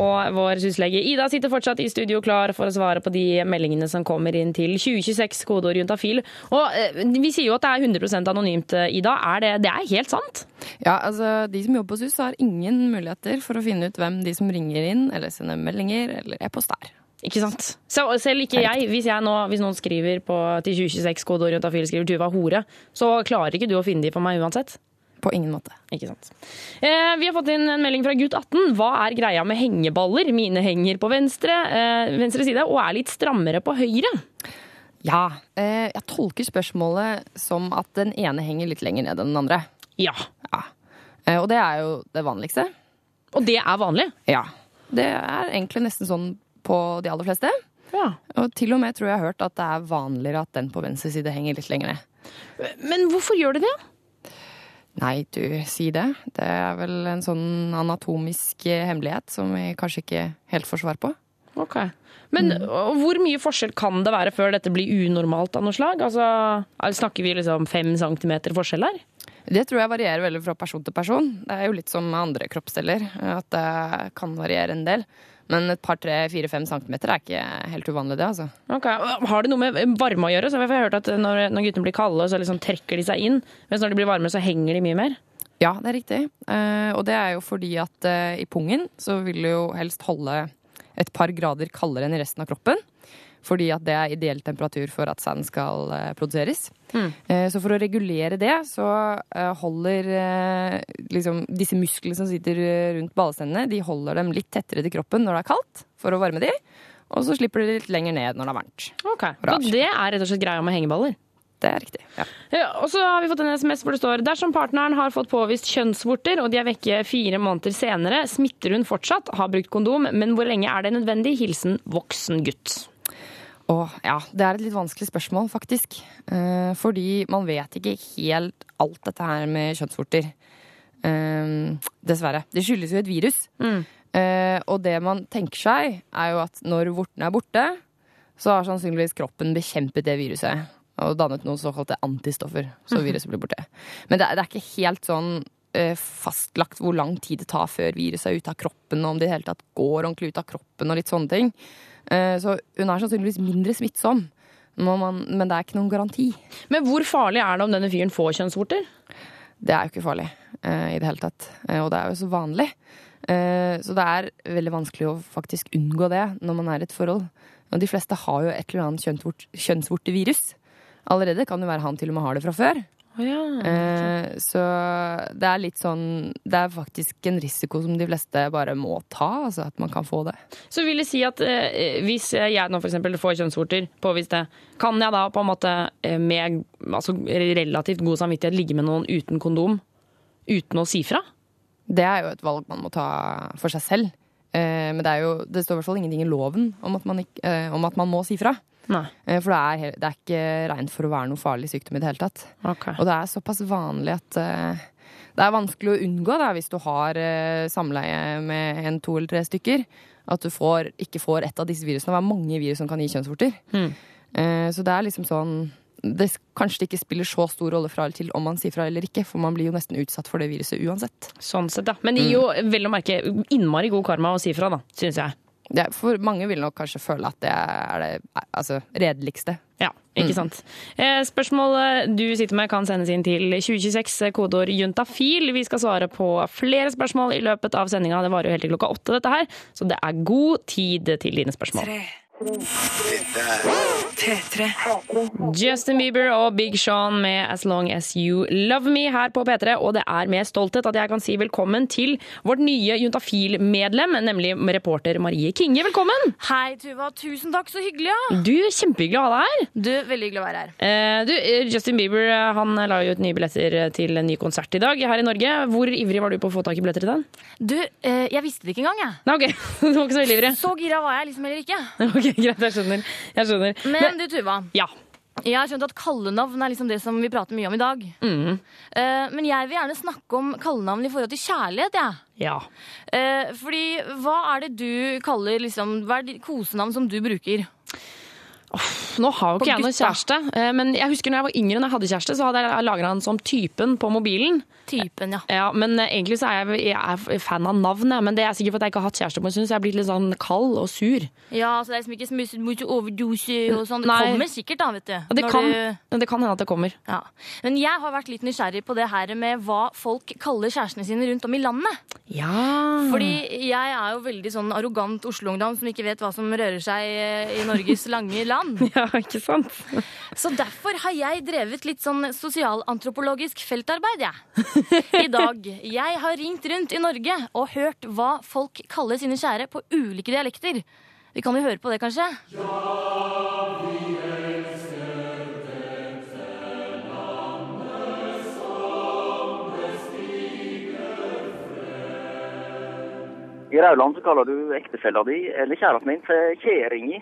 Og vår syslege Ida sitter fortsatt i studio klar for å svare på de meldingene som kommer inn til 2026, kodeord juntafil. Og eh, vi sier jo at det er 100% anonymt, eh, Ida. Er det, det er helt sant? Ja, altså De som jobber på SUS har ingen muligheter for å finne ut hvem de som ringer inn eller sender meldinger eller e-post er. Ikke sant? Så selv ikke jeg, hvis, jeg nå, hvis noen skriver på, til 2026 kodeord juntafil skriver Tuva hore, så klarer ikke du å finne de for meg uansett? På ingen måte. Ikke sant. Eh, vi har fått inn en melding fra gutt 18. Hva er greia med hengeballer? Mine henger på venstre, eh, venstre side og er litt strammere på høyre. Ja, eh, jeg tolker spørsmålet som at den ene henger litt lenger ned enn den andre. Ja. Eh, og det er jo det vanligste. Og det er vanlig? Ja. Det er egentlig nesten sånn på de aller fleste. Ja. Og til og med tror jeg har hørt at det er vanligere at den på venstre side henger litt lenger ned. Men hvorfor gjør det det? Nei, du, si det. Det er vel en sånn anatomisk hemmelighet som vi kanskje ikke helt får svar på. Ok. Men mm. hvor mye forskjell kan det være før dette blir unormalt av noe slag? Altså, snakker vi liksom fem centimeter forskjell her? Det tror jeg varierer veldig fra person til person. Det er jo litt som med andre kroppsdeler, at det kan variere en del. Men et par, tre, fire, fem centimeter er ikke helt uvanlig, det, altså. Ok, Har det noe med varme å gjøre? Så jeg har hørt at når, når guttene blir kalde, så liksom trekker de seg inn. Mens når de blir varme, så henger de mye mer. Ja, det er riktig. Eh, og det er jo fordi at eh, i pungen så vil du jo helst holde et par grader kaldere enn i resten av kroppen. Fordi at det er ideell temperatur for at sand skal eh, produseres. Mm. Eh, så for å regulere det, så eh, holder liksom disse musklene som sitter rundt ballestendene, de holder dem litt tettere til kroppen når det er kaldt, for å varme de. Og så slipper de litt lenger ned når det er varmt. Ok, Så det er rett og slett greia med hengeballer? Det er riktig, ja. Ja, og så har vi fått en SMS hvor det står dersom partneren har fått påvist kjønnsvorter, og de er vekke fire måneder senere, smitter hun fortsatt, har brukt kondom, men hvor lenge er det nødvendig? Hilsen voksen gutt. Åh, ja, Det er et litt vanskelig spørsmål, faktisk. Eh, fordi man vet ikke helt alt dette her med kjønnsvorter. Eh, dessverre. Det skyldes jo et virus. Eh, og det man tenker seg, er jo at når vorten er borte, så har sannsynligvis kroppen bekjempet det viruset. Og dannet noen såkalte antistoffer, så viruset blir borte. Men det er, det er ikke helt sånn eh, fastlagt hvor lang tid det tar før viruset er ute av kroppen, og om det i hele tatt går ordentlig ut av kroppen, og litt sånne ting. Eh, Så hun er sannsynligvis mindre smittsom, men, man, men det er ikke noen garanti. Men hvor farlig er det om denne fyren får kjønnsvorter? Det er jo ikke farlig eh, i det hele tatt. Eh, og det er jo så vanlig. Så det er veldig vanskelig å faktisk unngå det når man er i et forhold. Og de fleste har jo et eller annet kjønnsvort, kjønnsvortevirus. Allerede kan det være han til og med har det fra før. Eh, så det er litt sånn Det er faktisk en risiko som de fleste bare må ta, altså at man kan få det. Så vil det si at eh, hvis jeg nå eksempel får kjønnsvorter, påvist det, kan jeg da på en måte eh, med altså, relativt god samvittighet ligge med noen uten kondom uten å si fra? Det er jo et valg man må ta for seg selv. Eh, men det, er jo, det står i hvert fall ingenting i loven om at man, ikke, eh, om at man må si fra. Eh, for det er, det er ikke regnet for å være noe farlig sykdom i det hele tatt. Og det er såpass vanlig at eh, det er vanskelig å unngå da, hvis du har eh, samleie med en, to eller tre stykker. At du får, ikke får ett av disse virusene. Det er mange virus som kan gi kjønnsvorter. Eh, så det er liksom sånn det, Kanskje det ikke spiller så stor rolle fra eller til om man sier fra eller ikke, for man blir jo nesten utsatt for det viruset uansett. Sånn sett, da. Men det gir jo vel å merke innmari god karma å si fra, da, syns jeg. Det, for mange vil nok kanskje føle at det er det altså, redeligste. Ja, ikke sant. Eh, spørsmålet du sitter med kan sendes inn til 2026, eh, kodeord juntafil. Vi skal svare på flere spørsmål i løpet av sendinga. Det varer jo helt til klokka åtte, dette her, så det er god tid til dine spørsmål. Justin Bieber og Big Sean med As Long As You Love Me her på P3. Og det er med stolthet at jeg kan si velkommen til vårt nye Juntafil-medlem, nemlig reporter Marie Kinge. Velkommen! Hei, Tuva. Tusen takk. Så hyggelig, ja. Du, Kjempehyggelig å ha deg her. Du, Veldig hyggelig å være her. Eh, du, eh, Justin Bieber eh, han la jo ut nye billetter til en ny konsert i dag her i Norge. Hvor ivrig var du på å få tak i billetter til den? Du, eh, jeg visste det ikke engang, jeg. Nei, ok. Du var ikke så veldig ivrig? Så gira var jeg liksom heller ikke. Ok, Greit, jeg skjønner. Jeg skjønner. Men, du, Tuva. Ja. Jeg har skjønt at kallenavn er liksom det som vi prater mye om i dag. Mm. Uh, men jeg vil gjerne snakke om kallenavn i forhold til kjærlighet, jeg. Ja. Uh, fordi hva er det du kaller liksom Hva er det kosenavn som du bruker? Nå har jo ikke jeg noen kjæreste, eh, men jeg husker når jeg var yngre og jeg hadde kjæreste, så hadde jeg lagra han som typen på mobilen. Typen, ja. ja men eh, egentlig så er jeg, jeg er fan av navn, men det er sikkert fordi jeg ikke har hatt kjæreste på en stund, så jeg er blitt litt sånn kald og sur. Ja, så det er liksom ikke så mye, mye overdose og sånn. Det kommer sikkert, da, vet du. Ja, det, kan, du- det kan hende at det kommer. Ja. Men jeg har vært litt nysgjerrig på det her med hva folk kaller kjærestene sine rundt om i landet. Ja. Fordi jeg er jo veldig sånn arrogant Oslo-ungdom som ikke vet hva som rører seg eh, i Norges lange land. Ja, ikke sant? Så derfor har jeg drevet litt sånn sosialantropologisk feltarbeid, jeg. I dag. Jeg har ringt rundt i Norge og hørt hva folk kaller sine kjære på ulike dialekter. Vi kan jo høre på det, kanskje? Ja, vi I Rauland så kaller du ektefella di, eller kjæresten din, for kjæringi.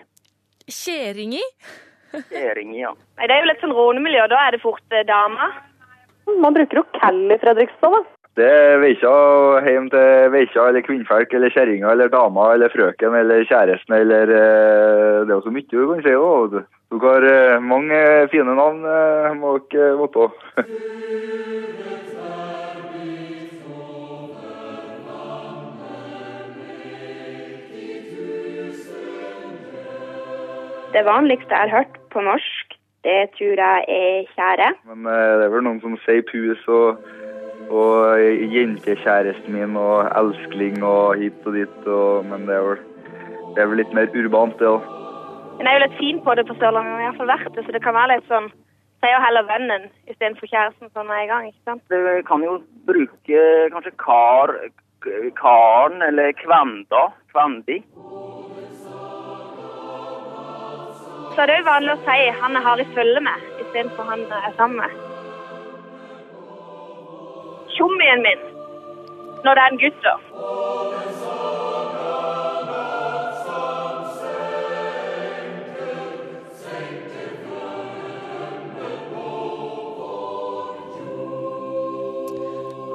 Kjæringi? Kjæringi, ja. Nei, Det er jo litt sånn rånemiljø, da er det fort eh, dama. Man bruker jo Cal i Fredrikstad, da. Det er veikja hjem til veikja eller kvinnfolk eller kjerringa eller dama eller frøken eller kjæresten eller eh, Det er jo så mye du kan si òg. Dere har eh, mange fine navn, eh, må dere vite. Det vanligste jeg har hørt på norsk, det tror jeg er kjære. Men eh, det er vel noen som sier pus og, og jentekjæresten min og elskling og hit og dit, og, men det er, vel, det er vel litt mer urbant, det òg. jeg er jo litt fin på det på Sørlandet, men jeg har fall vært det, så det kan være litt sånn Sier jo heller vennen istedenfor kjæresten sånn med en gang, ikke sant? Du kan jo bruke kanskje kar, karen eller kvenda, kvendi. Så det er jo vanlig å si 'han jeg har i følge med', istedenfor 'han er sammen med'. Tjommien min, når det er en gutt, da.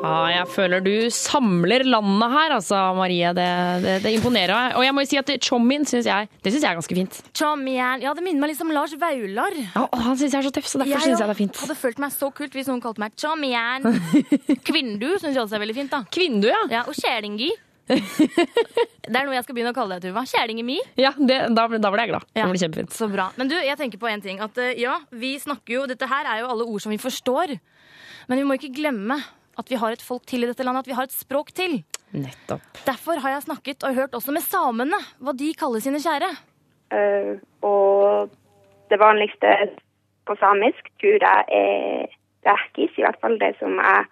Ja, jeg føler du samler landet her, altså, Marie. Det, det, det imponerer meg. Og jeg må jo si at chommien syns jeg, det synes jeg er ganske fint. Chommien. Ja, det minner meg litt om Lars Vaular. Ja, og han syns jeg er så tøff, så derfor syns jeg det er fint. Jeg hadde følt meg så kult hvis noen kalte meg chommien. Kvindu syns jeg også er veldig fint. da Kvindu, ja. ja og kjælingi. det er noe jeg skal begynne å kalle deg, Tuva. Kjælingemi. Ja, det, da, da ble jeg glad. Ja. Det ble kjempefint. Så bra. Men du, jeg tenker på en ting. At eh, ja, vi snakker jo Dette her er jo alle ord som vi forstår. Men vi må ikke glemme at vi har et folk til i dette landet, at vi har et språk til. Nettopp. Derfor har jeg snakket og hørt også med samene, hva de kaller sine kjære. Uh, og det vanligste på samisk tror jeg er rækis, i hvert fall det som jeg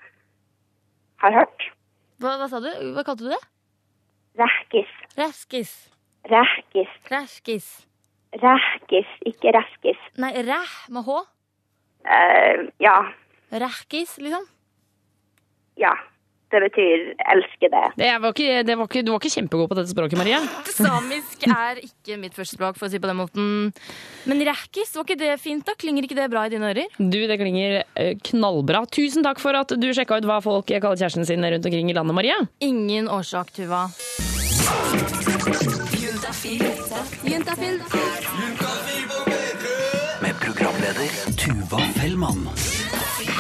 har hørt. Hva, hva sa du? Hva kalte du det? Rækis. Ræskis. Rækis. Ræskis. Rækis, ikke ræskis. Nei, ræh med h. Uh, ja. Rækis, liksom. Ja. Det betyr elskede. Det var ikke, det var ikke, du var ikke kjempegod på dette språket, Maria. Samisk er ikke mitt første språk, for å si på den måten. Men rækis, var ikke det fint? da? Klinger ikke det bra i dine ører? Du, det klinger eh, knallbra. Tusen takk for at du sjekka ut hva folk kaller kjæresten sin rundt omkring i landet, Maria. Ingen årsak, Tuva. Med programleder Tuva Fellmann.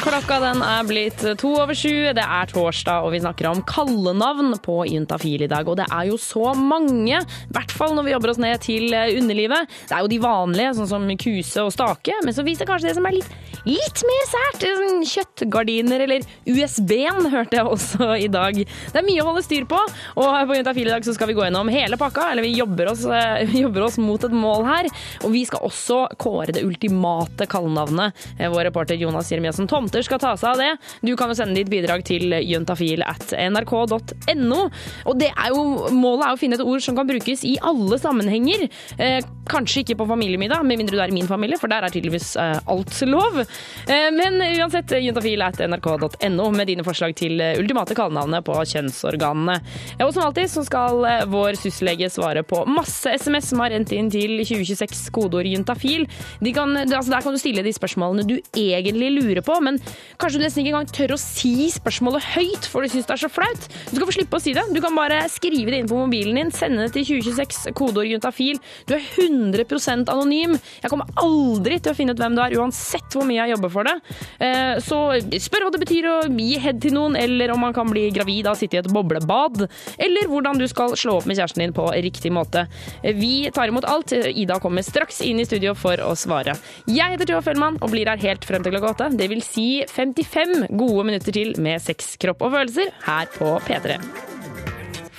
Klokka den er blitt to over sju. Det er torsdag, og vi snakker om kallenavn på Juntafil i dag. Og det er jo så mange, i hvert fall når vi jobber oss ned til underlivet. Det er jo de vanlige, sånn som kuse og stake, men så viser kanskje det som er litt, litt mer sært. Sånn Kjøttgardiner eller USB-en hørte jeg også i dag. Det er mye å holde styr på, og på Juntafil i dag så skal vi gå gjennom hele pakka. Eller vi jobber oss, eh, vi jobber oss mot et mål her. Og vi skal også kåre det ultimate kallenavnet. Eh, Vår reporter Jonas Jeremiassen Tomter skal ta seg av det. Du kan jo sende ditt bidrag til juntafil at nrk.no. Og det er jo, målet er å finne et ord som kan brukes i alle sammenhenger. Eh, kanskje ikke på familiemiddag, med mindre du er i min familie, for der er tydeligvis eh, alt lov. Eh, men uansett, juntafil at nrk.no med dine forslag til eh, ultimate kallenavnet på kjønnsorganene. Eh, Og som alltid så skal eh, vår syslege svare på masse SMS som har rent inn til 2026 kodeord juntafil. De kan, altså der kan du stille de spørsmålene du egentlig lurer på, men kanskje du nesten ikke engang tør å si spørsmålet høyt, for du syns det er så flaut. Du skal få slippe å si det. Du kan bare skrive det inn på mobilen din, sende det til 2026 kodeord juntafil. Du er 100% anonym. Jeg kommer aldri til å finne ut hvem du er, uansett hvor mye jeg jobber for det. Eh, Så spør hva det betyr å gi head til noen, eller om man kan bli gravid av å sitte i et boblebad, eller hvordan du skal slå opp med kjæresten din på riktig måte. Eh, Vi tar imot alt. Ida kommer straks inn i studio for å svare. Jeg heter Tuva Fellmann og blir her helt frem til klokka åtte. Det vil si 55 gode minutter til med sex, kropp og følelser her på P3.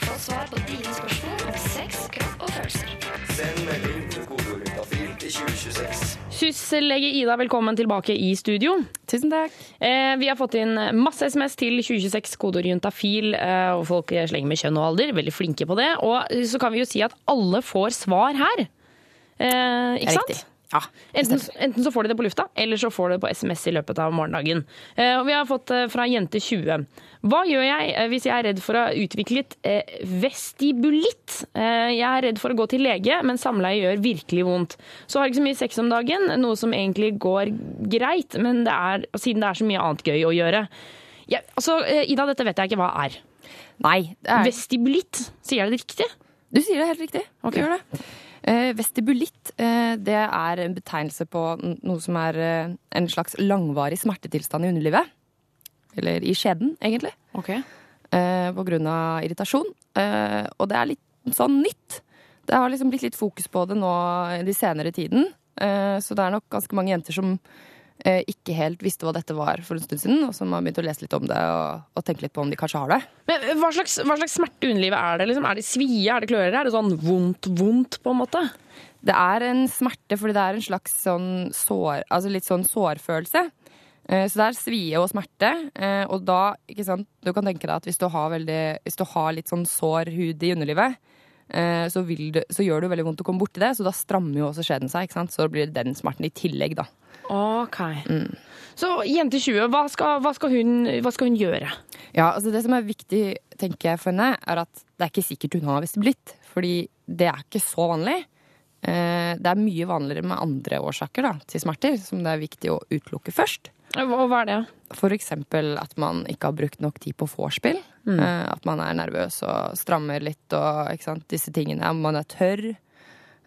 Få svar på dine spørsmål om sex, kropp og følelser. Send melding til kodeordet til 2026. Syslege Ida, velkommen tilbake i studio. Tusen takk. Eh, vi har fått inn masse SMS til 2026 kodeord juntafil, eh, og folk slenger med kjønn og alder. Veldig flinke på det. Og så kan vi jo si at alle får svar her. Eh, ikke sant? Ja, Enten, enten så får de det på lufta, eller så får de det på SMS i løpet av morgendagen. Eh, og vi har fått eh, fra jente20. Hva gjør jeg eh, hvis jeg er redd for å ha utviklet vestibulitt? Jeg er redd for å gå til lege, men samleie gjør virkelig vondt. Så har jeg ikke så mye sex om dagen, noe som egentlig går greit, men det er, siden det er så mye annet gøy å gjøre. Jeg, altså, Ida, dette vet jeg ikke hva er. Nei, det er Vestibulitt, sier jeg det riktig? Du sier det helt riktig. Du gjør det. Eh, vestibulitt eh, det er en betegnelse på noe som er eh, en slags langvarig smertetilstand i underlivet. Eller i skjeden, egentlig. Okay. på grunn av irritasjon. Og det er litt sånn nytt. Det har liksom blitt litt fokus på det nå i de senere tiden. Så det er nok ganske mange jenter som ikke helt visste hva dette var for en stund siden, og som har begynt å lese litt om det og, og tenke litt på om de kanskje har det. Men hva slags, hva slags smerte i underlivet er det? Liksom? Er det svie, er det klører? Er det sånn vondt, vondt, på en måte? Det er en smerte fordi det er en slags sånn sår, altså litt sånn sårfølelse. Eh, Så det er svie og smerte. eh, Og da, ikke sant, du kan tenke deg at hvis du har, veldig, hvis du har litt sånn sår hud i underlivet, eh, så, vil du, så gjør det veldig vondt å komme borti det, så da strammer jo også skjeden seg. ikke sant? Så blir det den smerten i tillegg, da. Ok. Så jente 20, hva skal, hva, skal hun, hva skal hun gjøre? Ja, altså Det som er viktig tenker jeg for henne, er at det er ikke sikkert hun har vestibulitt. Fordi det er ikke så vanlig. Eh, Det er mye vanligere med andre årsaker da, til smerter, som det er viktig å utelukke først. Og hva er det? For eksempel at man ikke har brukt nok tid på vorspiel. Mm. Eh, At man er nervøs og strammer litt og sant, disse tingene. Man er tørr.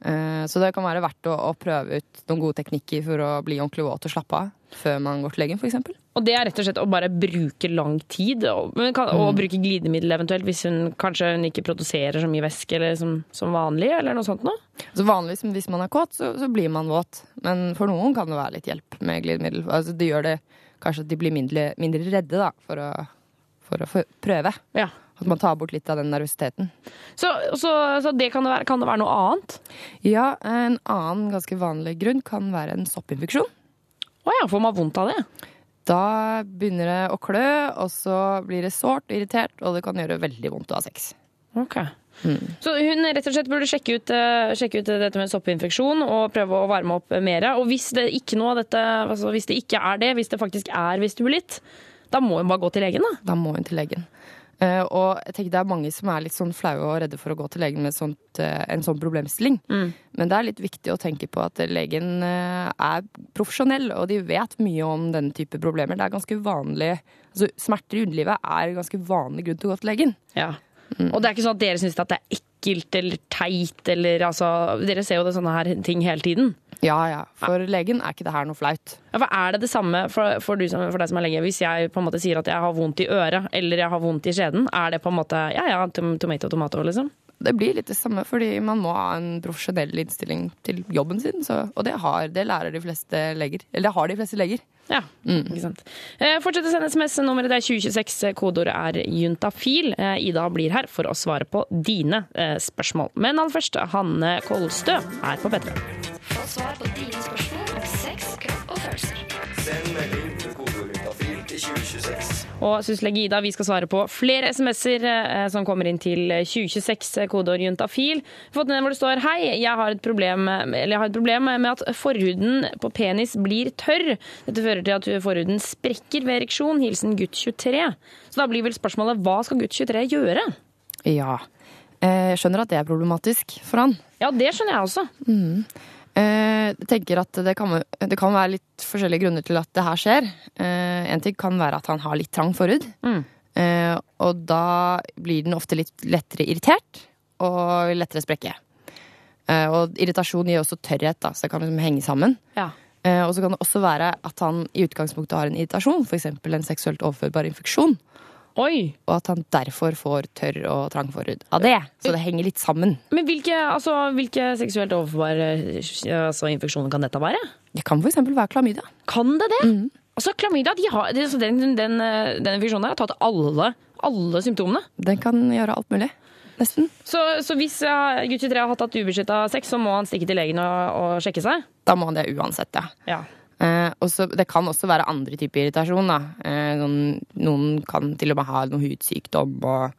Eh, Så det kan være verdt å, å prøve ut noen gode teknikker for å bli ordentlig våt og slappe av før man går til legen, f.eks. Og det er rett og slett å bare bruke lang tid, og, kan, og Mm. bruke glidemiddel eventuelt, hvis hun kanskje hun ikke produserer så mye væske eller som, som vanlig, eller noe sånt noe? Så vanligvis hvis man er kåt, så, så blir man våt. Men for noen kan det være litt hjelp med glidemiddel. Altså, det gjør det kanskje at de blir mindre, mindre redde da, for å, for å prøve. prøve. At man tar bort litt av den nervøsiteten. Så, så, så det kan det, være, kan det være noe annet? Ja, en annen ganske vanlig grunn kan være en soppinfeksjon. Å ja, får man vondt av det? Da begynner det å klø, og så blir det sårt og irritert, og det kan gjøre veldig vondt å ha sex. Ok. Så hun rett og slett burde sjekke ut, eh, sjekke ut dette med soppinfeksjon og prøve å varme opp mer. Og hvis det ikke, dette, altså hvis det ikke er det, hvis det faktisk er vestibulitt, da må hun bare gå til legen, da. Da må hun til legen. Eh, og jeg tenker det er mange som er litt sånn flaue og redde for å gå til legen med sånt, eh, en sånn problemstilling. Men det er litt viktig å tenke på at legen eh, er profesjonell, og de vet mye om den type problemer. Det er ganske vanlig altså Smerter i underlivet er en ganske vanlig grunn til å gå til legen. Ja. Og det er ikke sånn at dere syns det er ekkelt eller teit eller altså Dere ser jo det sånne her ting hele tiden. Ja ja, for legen er ikke det her noe flaut. Ja, for Er det det samme for, for, du som, for deg som er lege? Hvis jeg på en måte sier at jeg har vondt i øret eller jeg har vondt i skjeden, er det på en måte ja ja, tom- tomato tomato, liksom? Det blir litt det samme, fordi man må ha en profesjonell innstilling til jobben sin. Så, og det, har, det lærer de fleste leger. Eller det har de fleste leger. Ja, ikke sant. Eh, fortsett å sende SMS. Nummeret det er 2026. Kodeordet er juntafil. Eh, Ida blir her for å svare på dine eh, spørsmål. Men aller først, Hanne Kolstø er på P3. Få svar på dine spørsmål om sex, kropp og følelser. Send melding til kodeord juntafil til 2026. Og syslege Ida, vi skal svare på flere SMS-er eh, som kommer inn til 2026, eh, kodeord juntafil. Fått ned hvor det står Hei, jeg har et problem, eller jeg har et problem med at forhuden på penis blir tørr. Dette fører til at forhuden sprekker ved ereksjon. Hilsen gutt 23. Så da blir vel spørsmålet hva skal gutt 23 gjøre? Ja. Eh, Jeg skjønner at det er problematisk for han. Ja, det skjønner jeg også. Mm. Eh, Jeg tenker at det kan, det kan være litt forskjellige grunner til at det her skjer. Eh, En ting kan være at han har litt trang forhud. Eh, Og da blir den ofte litt lettere irritert og lettere sprekke. Eh, Og irritasjon gir også tørrhet, da, så det kan liksom henge sammen. Ja. Eh, Og så kan det også være at han i utgangspunktet har en irritasjon, f.eks. en seksuelt overførbar infeksjon. Oi. Og at han derfor får tørr og trang forhud av det. Så det henger litt sammen. Men hvilke, altså, hvilke seksuelt overforbare altså, infeksjoner kan dette være? Det kan f.eks. være klamydia. Kan det det? Altså, klamydia, de har, den, den, eh, den infeksjonen har tatt alle, alle symptomene. Den kan gjøre alt mulig. Nesten. Så, så hvis uh, gutt 23 har hatt ubeskytta sex, så må han stikke til legen og, og sjekke seg? Da må han det uansett, ja. Ja. Eh, og så- det kan også være andre typer irritasjon. Da. Eh, noen, noen kan til og med ha noe hudsykdom og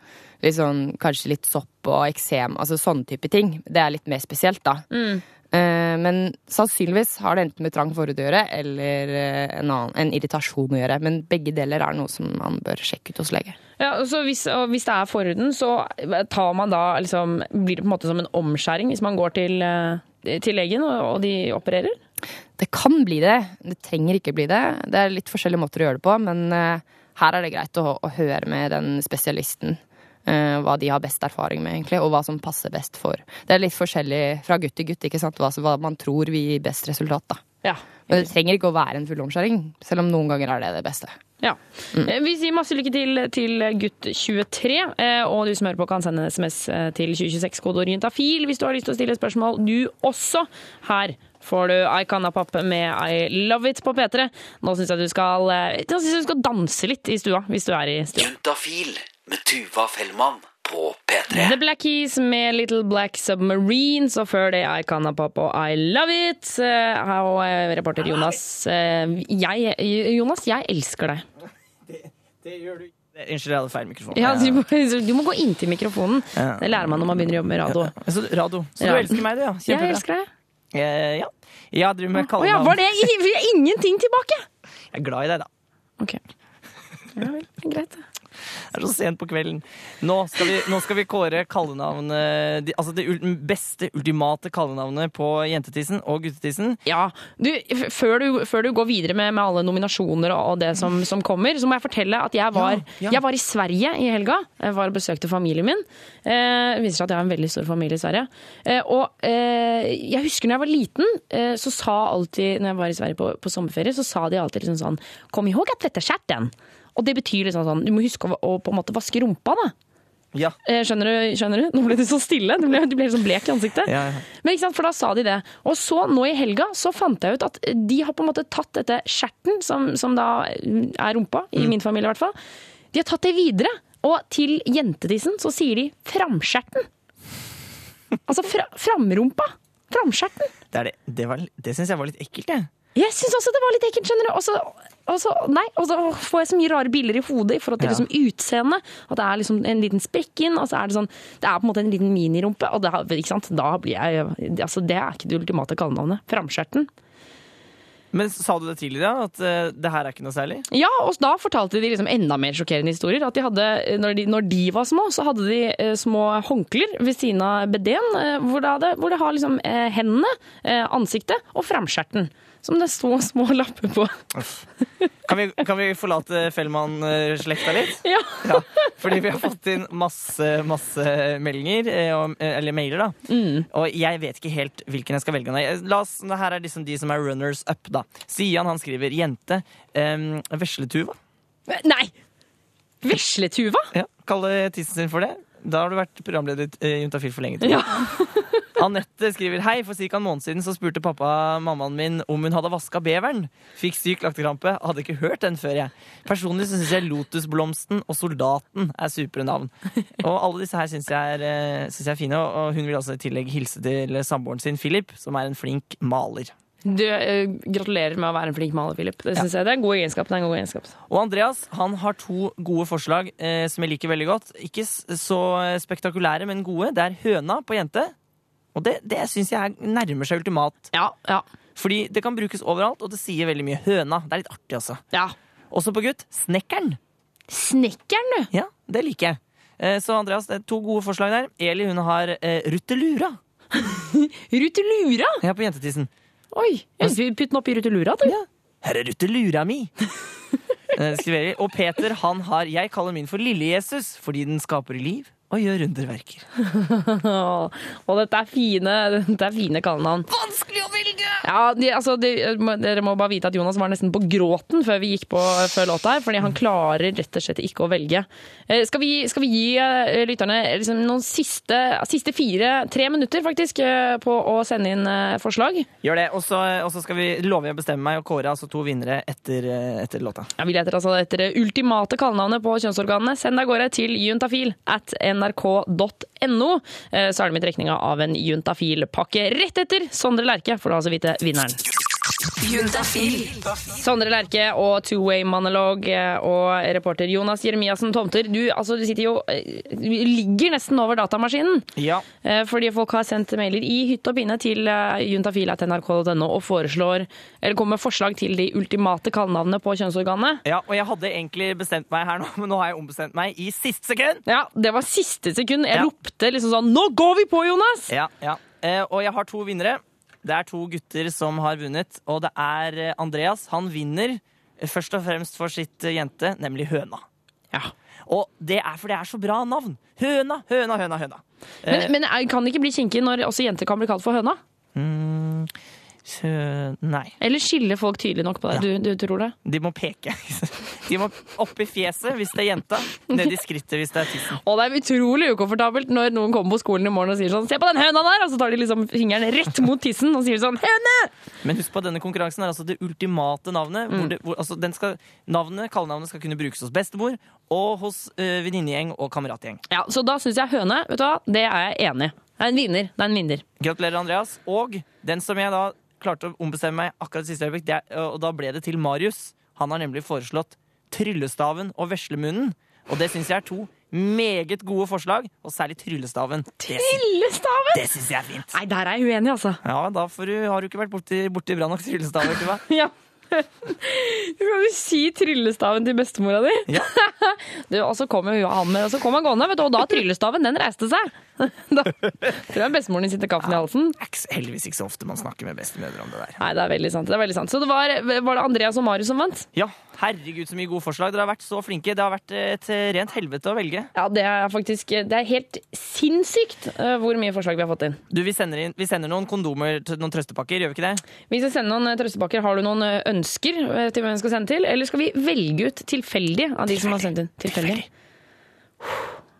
litt sånn, kanskje litt sopp og eksem. Altså sånne type ting. Det er litt mer spesielt, da. Mm. Eh, men sannsynligvis har det enten med trang forhud å gjøre eller eh, en, annen, en irritasjon å gjøre. Men begge deler er noe som man bør sjekke ut hos lege. Ja, så hvis, hvis det er forhuden, så tar man da liksom Blir det på en måte som en omskjæring hvis man går til, eh, til legen og, og de opererer? Det kan bli det. Det trenger ikke bli det. Det er litt forskjellige måter å gjøre det på, men eh, her er det greit å, å høre med den spesialisten. eh, hva de har best erfaring med, egentlig, og hva som passer best for. Det er litt forskjellig fra gutt til gutt, ikke sant? Hva, hva man tror vil gi best resultat. da. Ja. Men det trenger ikke å være en full omskjæring, selv om noen ganger er det det beste. Ja. Mm. Vi sier masse lykke til til gutt 23, eh, og du som hører på kan sende en SMS eh, til 2026 kodeord juntafil hvis du har lyst til å stille spørsmål, du også. Her får du I Canna Pop med I Love It på P3. Nå syns jeg du skal jeg synes du skal danse litt i stua, hvis du er i stua. Juntafil med Tuva Fellmann på P3. The Black Keys med Little Black Submarines, og før det I Canna Pop og I Love It. Eh, og eh, reporter Jonas. eh, Jeg, Jonas, jeg elsker deg. Det gjør du Unnskyld, jeg hadde feil mikrofon. Ja, du, må, du må gå inntil mikrofonen. Det lærer man når man begynner å jobbe med radio. Ja, radio. Så Ja. du elsker meg, du, ja. Ja, jeg elsker deg. Eh, ja. Jeg driver med Å ja, var det i- ingenting tilbake? Jeg er glad i deg, da. Ok. Ja vel, greit det. Det er så sent på kvelden. Nå skal vi, nå skal vi kåre kallenavnet de, Altså det beste, ultimate kallenavnet på jentetissen og guttetissen. Ja, du, før, du, før du går videre med, med alle nominasjoner og det som, som kommer, så må jeg fortelle at jeg var, Ja, ja. jeg var i Sverige i helga. Jeg var og besøkte familien min. Eh, det viser seg at jeg har en veldig stor familie i Sverige. Eh, og eh, jeg husker når jeg var liten, eh, så sa alltid, når jeg var i Sverige på, på sommerferie, så sa de alltid liksom sånn Kom ihåg at dette er chatten. Og det betyr liksom sånn, du må huske å, å på en måte vaske rumpa, da. Ja. Eh, Skjønner du? skjønner Du Nå ble du så stille. Du ble, du ble sånn blek i ansiktet. Ja, ja. Men ikke sant, for da sa de det. Og så nå i helga så fant jeg ut at de har på en måte tatt dette skjerten, som, som da er rumpa, i min familie i hvert fall, de har tatt det videre. Og til jentetissen så sier de framskjerten. Altså fra, framrumpa. Framskjerten. Det, det, det, var- det syns jeg var litt ekkelt, jeg. Jeg syns også det var litt ekkelt, skjønner du. Og så, og så, nei, og så får jeg så mye rare bilder i hodet i forhold til Ja. liksom utseendet. At det er liksom en liten sprekk inn, og så er det sånn Det er på en måte en liten minirumpe. Og det, ikke sant? da blir jeg Altså, det er ikke det ultimate kallenavnet. Framskjerten. Men sa du det tidligere, at uh, det her er ikke noe særlig? Ja, og da fortalte de liksom enda mer sjokkerende historier. At de hadde, når, de, når de var små, så hadde de uh, små håndklær ved siden av BD-en, uh, hvor, det hvor det har liksom eh, hendene, eh, ansiktet og framskjerten. Som det står små lapper på. Kan vi, kan vi forlate Fellmann-slekta litt? Ja. Fordi vi har fått inn masse, masse meldinger, eh, eh, eller mailer, da. Og jeg vet ikke helt hvilken jeg skal velge. La oss, det her er liksom de som er runners up, da. Sian han skriver 'jente'. Um, Vesletuva. Nei! Vesletuva? Ja, Kalle tissen sin for det. Da har du vært programleder i Juntafil for lenge. til. jeg. Anette skriver Hei, for ca. en måned siden så spurte pappa mammaen min om hun hadde vaska beveren. Fikk syk laktekrampe. Hadde ikke hørt den før, jeg. Personlig syns jeg Lotusblomsten og Soldaten er supre navn. Og alle disse her syns jeg, er, eh, synes jeg er fine, og hun vil altså i tillegg hilse til samboeren sin Philip, som er en flink maler. Du, eh, gratulerer med å være en flink maler, Philip. Det synes jeg det er en god egenskap. Det er en god egenskap. Og Andreas han har to gode forslag eh, som jeg liker veldig godt. Ikke så spektakulære, men gode. Det er høna på jente. Og det, det syns jeg er- nærmer seg ultimat. Ja, ja. Fordi det kan brukes overalt, og det sier veldig mye. Høna. Det er litt artig også. Også på gutt. Snekkeren. Snekkeren, du? Ja, det liker jeg. Eh, så Andreas, det er to gode forslag der. Eli hun har eh, ruttelura. Ruttelura? Ja, på jentetissen. Oi, putter den opp i ruttelura, du. Her er ruttelura mi. Eh, skriver Eli. Og Peter han har Jeg kaller min for Lille-Jesus fordi den skaper liv og gjør underverker. og dette er fine, dette er fine kallenavn. Vanskelig å velge! Ja, de, altså, de, Dere må bare vite at Jonas var nesten på gråten før vi gikk på før låta her, fordi han klarer rett og slett ikke å velge. Eh, Skal vi, skal vi gi eh, lytterne liksom noen siste, siste fire, tre minutter faktisk, eh, på å sende inn eh, forslag? Gjør det. Og så skal vi love å bestemme meg og kåre altså to vinnere etter, eh, etter låta. Ja, vi leter altså etter det ultimate kallenavnet på kjønnsorganene. Send deg av gårde til juntafil at nrk.no. Eh, Så er det med trekninga av en juntafil-pakke rett etter Sondre Lerche, for da altså vite vinneren. Juntafil. Sondre Lerche og Two Way Monolog eh, og reporter Jonas Jeremiassen Tomter. Du, altså, du sitter jo eh, Du ligger nesten over datamaskinen. Ja. Eh, Fordi folk har sendt mailer i hytte og pinne til juntafil.nrk.no og foreslår, eller kommer med forslag til de ultimate kallenavnene på kjønnsorganet. Ja, og jeg hadde egentlig bestemt meg her nå, men nå har jeg ombestemt meg i siste sekund. Ja, det var siste sekund. Jeg ropte liksom sånn Nå går vi på, Jonas! Ja, ja. Eh, og jeg har to vinnere. Det er to gutter som har vunnet, og det er eh, Andreas. Han vinner eh, først og fremst for sitt eh, jente, nemlig høna. Ja. Og det er for det er så bra navn. Høna, høna, høna, høna. Men, men kan det ikke bli kinkig når også jenter kan bli kalt for høna? Mm, sø, nei. Eller skiller folk tydelig nok på det? Du, du tror det? De må peke. De må opp i fjeset hvis det er jenta, ned i skrittet hvis det er tissen. Og det er utrolig ukomfortabelt når noen kommer på skolen i morgen og sier sånn Se på den høna der! Og så tar de liksom fingeren rett mot tissen og sier sånn Høne! Men husk på at denne konkurransen er altså det ultimate navnet. Hvor det, hvor, altså den skal, navnet, Kallenavnet skal kunne brukes hos bestemor og hos øh, venninnegjeng og kameratgjeng. Ja, Så da syns jeg høne, vet du hva, det er jeg enig i. Det er en vinner. Det er en vinner. Gratulerer, Andreas. Og den som jeg da klarte å ombestemme meg akkurat siste øyeblikk, og da ble det til Marius. Han har nemlig foreslått Tryllestaven og Veslemunnen. Og det syns jeg er to meget gode forslag, og særlig Tryllestaven. Tryllestaven? Det syns jeg er fint. Nei, der er jeg uenig, altså. Ja, da du, har du ikke vært borti, borti bra nok tryllestaver, Tuva. Ja. Du kan jo si tryllestaven til bestemora di. Ja. Du, og så kom jo han med, og så kom han gående, vet du, og da tryllestaven, den reiste seg. Da tror jeg bestemoren din sitter kaffen i halsen. Heldigvis ikke så ofte man snakker med bestemødre om det der. Nei, det er veldig sant. det er veldig sant. Så det var, var det Andreas og Marius som vant? Ja, herregud så mye gode forslag. Dere har vært så flinke. Det har vært et rent helvete å velge. Ja, det er faktisk Det er helt sinnssykt eh, hvor mye forslag vi har fått inn. Du, vi sender, inn, vi sender noen kondomer til noen trøstepakker, gjør vi ikke det? Vi skal sende noen eh, trøstepakker. Har du noen eh, ønsker eh, til hvem vi skal sende til? Eller skal vi velge ut tilfeldig av de som har sendt inn? Tilfeldig.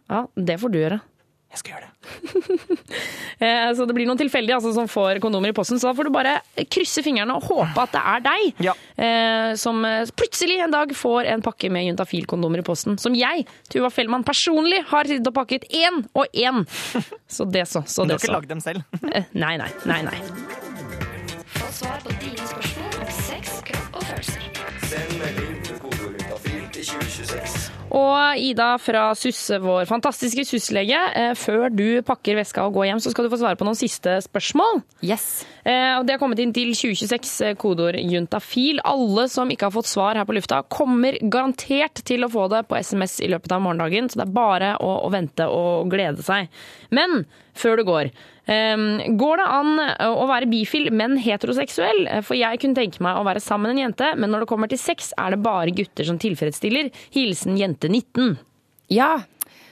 Ja, det får du gjøre. Jeg skal gjøre det. Eh, Så det blir noen tilfeldige altså, som får kondomer i posten, så da får du bare krysse fingrene og håpe at det er deg ja. som eh, plutselig en dag får en pakke med juntafil-kondomer i posten. Som jeg, Tuva Fellmann, personlig har sittet og pakket én og én. Så det så. så Men du har ikke så. lagd dem selv? Eh, Nei, nei, nei, nei. Få svar på dine spørsmål Og Ida fra Susse, vår fantastiske SUS-lege. Eh, før du pakker veska og går hjem, så skal du få svare på noen siste spørsmål. Yes. Eh, og Det har kommet inn til 2026, eh, kodeord juntafil. Alle som ikke har fått svar her på lufta, kommer garantert til å få det på SMS i løpet av morgendagen, så det er bare å, å vente og glede seg. Men før du går, går det an å være bifil, men heteroseksuell? Eh, For jeg kunne tenke meg å være sammen med en jente, men når det kommer til sex, er det bare gutter som tilfredsstiller. Hilsen jente 19. Ja.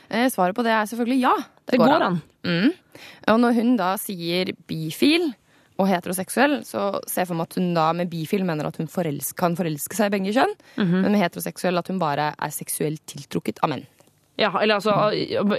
Eh, Svaret på det er selvfølgelig ja. Det går an. Mm. Og når hun da sier bifil og heteroseksuell, så ser jeg for meg at hun da med bifil mener at hun forelsk, kan forelske seg i begge kjønn, Mhm. men med heteroseksuell at hun bare er seksuelt tiltrukket av menn. Ja, eller altså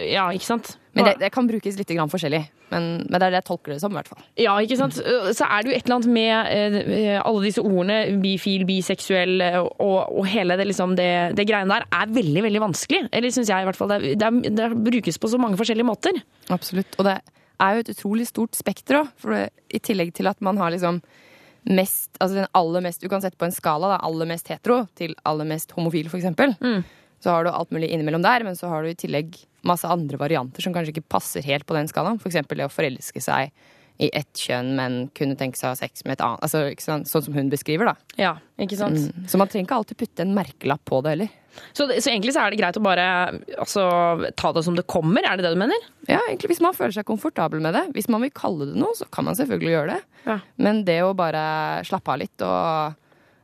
Ja, ikke sant? Men det, det kan brukes litt forskjellig. Men, men det er det jeg tolker det som, i hvert fall. Ja, ikke sant? Så er det jo et eller annet med eh, alle disse ordene, bifil, biseksuell eh, og, og hele det, liksom, det, det greiene der, er veldig veldig vanskelig. Eller syns jeg i hvert fall. Det, det, det brukes på så mange forskjellige måter. Absolutt. Og det er jo et utrolig stort spekter òg. For i tillegg til at man har liksom mest Altså den aller mest Du kan sette på en skala, da. Aller mest hetero til aller mest homofil, for eksempel. Så har du alt mulig innimellom der, men så har du i tillegg masse andre varianter som kanskje ikke passer helt på den skalaen. For eksempel det å forelske seg i ett kjønn, men kunne tenke seg å ha sex med et annet. Altså, ikke sant? Sånn som hun beskriver, da. Ja, ikke sant? Mm. Så man trenger ikke alltid putte en merkelapp på det heller. Så, så egentlig så er det greit å bare altså, ta det som det kommer, er det det du mener? Ja, egentlig hvis man føler seg komfortabel med det. Hvis man vil kalle det noe, så kan man selvfølgelig gjøre det. Men det å bare slappe av litt og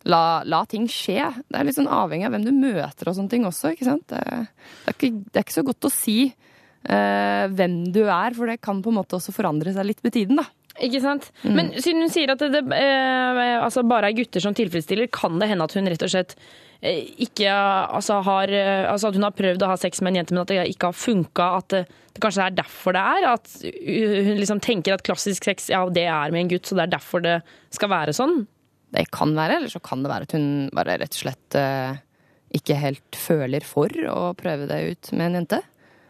la, la ting skje Det er litt sånn avhengig av hvem du møter og sånne ting også, ikke sant. Det, det, er, ikke, det er ikke så godt å si uh, hvem du er, for det kan på en måte også forandre seg litt med tiden, da. Ikke sant? Mm. Men siden hun sier at det, det eh, altså bare er gutter som tilfredsstiller, kan det hende at hun rett og slett eh, ikke altså har eh, Altså at hun har prøvd å ha sex med en jente, men at det ikke har funka? At det, det kanskje er derfor det er? At hun liksom tenker at klassisk sex, ja, det er med en gutt, så det er derfor det skal være sånn? Det kan være, eller så kan det være at hun bare rett og slett eh, ikke helt føler for å prøve det ut med en jente.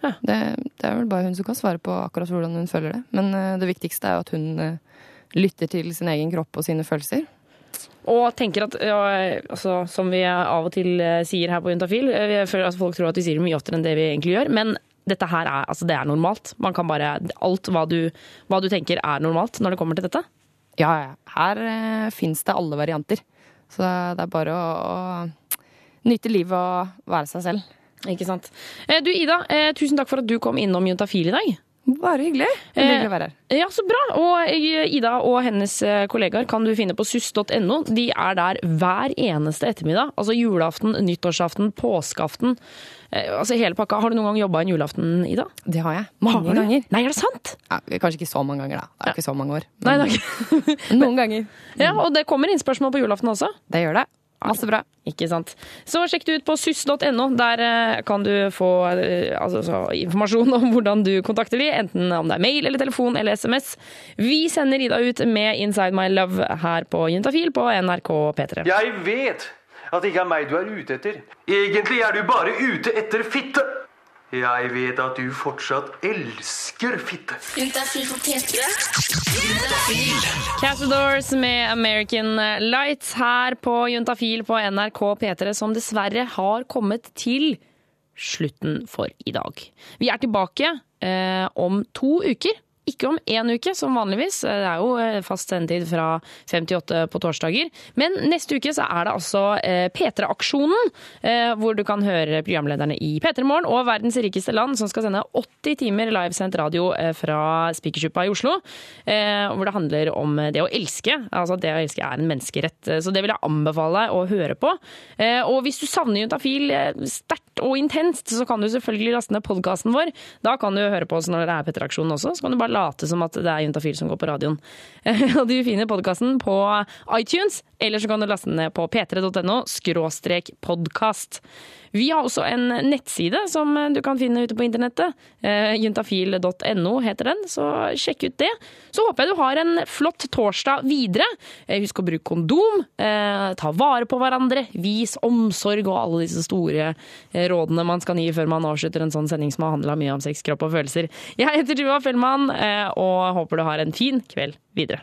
Det, det er vel bare hun som kan svare på akkurat hvordan hun føler det. Men eh, det viktigste er jo at hun eh, lytter til sin egen kropp og sine følelser. Og tenker at, ja, altså, som vi av og til sier her på Juntafil, føler at folk tror at vi sier det mye oftere enn det vi egentlig gjør, men dette her er, altså, det er normalt. Man kan bare, alt hva du, hva du tenker er normalt når det kommer til dette. Ja. Her eh, fins det alle varianter. Så det er bare å, å nyte livet og være seg selv. Ikke sant. Eh, Du Ida, eh, tusen takk for at du kom innom Juntafil i dag. Bare hyggelig. Hyggelig å være her. Ja, så bra. Og eh, Ida og hennes eh, kollegaer kan du finne på suss.no. De er der hver eneste ettermiddag. Altså julaften, nyttårsaften, påskeaften. Eh, Altså hele pakka. Har du noen gang jobba en julaften, Ida? Det har jeg. Mange Har ganger. Nei, er det sant? Ja, kanskje ikke så mange ganger, da. Det er ikke så mange år. Nei, det er ikke. Noen ganger. Ja, Og det kommer inn spørsmål på julaften også. Det gjør det. Masse bra. Ikke sant. Så sjekk det ut på suss.no. Der eh, kan du få eh, altså, så, informasjon om hvordan du kontakter de, enten om det er mail eller telefon eller SMS. Vi sender Ida ut med Inside My Love her på Juntafil på NRK P3. Jeg vet at det ikke er meg du er ute etter. Egentlig er du bare ute etter fitte. Jeg vet at du fortsatt elsker fitte. Juntafil på P3. Cassadors med American Lights her på Juntafil på NRK P3, som dessverre har kommet til slutten for i dag. Vi er tilbake eh, om to uker. Ikke om én uke, som vanligvis. Det er jo eh, fast sendetid fra 58 på torsdager. Men neste uke så er det altså eh, P3-aksjonen, eh, hvor du kan høre programlederne i P3 Morgen og Verdens rikeste land, som skal sende 80 timer livesendt radio eh, fra Spikersuppa i Oslo. eh, Hvor det handler om det å elske. Altså det å elske er en menneskerett. Eh, Så det vil jeg anbefale deg å høre på. Eh, Og hvis du savner Juntafil eh, sterkt og intenst, så kan du selvfølgelig laste ned podkasten vår. Da kan du høre på oss når det er P3-aksjonen også. Så kan du bare late som at det er Juntafil som går på radioen. Og du finner podkasten på iTunes, eller så kan du laste den ned på p3.no skråstrek podkast. Vi har også en nettside som du kan finne ute på internettet. Eh, Juntafil.no heter den, så sjekk ut det. Så håper jeg du har en flott torsdag videre. Eh, Husk å bruke kondom, eh, ta vare på hverandre, vis omsorg og alle disse store rådene man skal gi før man avslutter en sånn sending som har handla mye om sex, kropp og følelser. Jeg heter Tuva Fellmann og håper du har en fin kveld videre.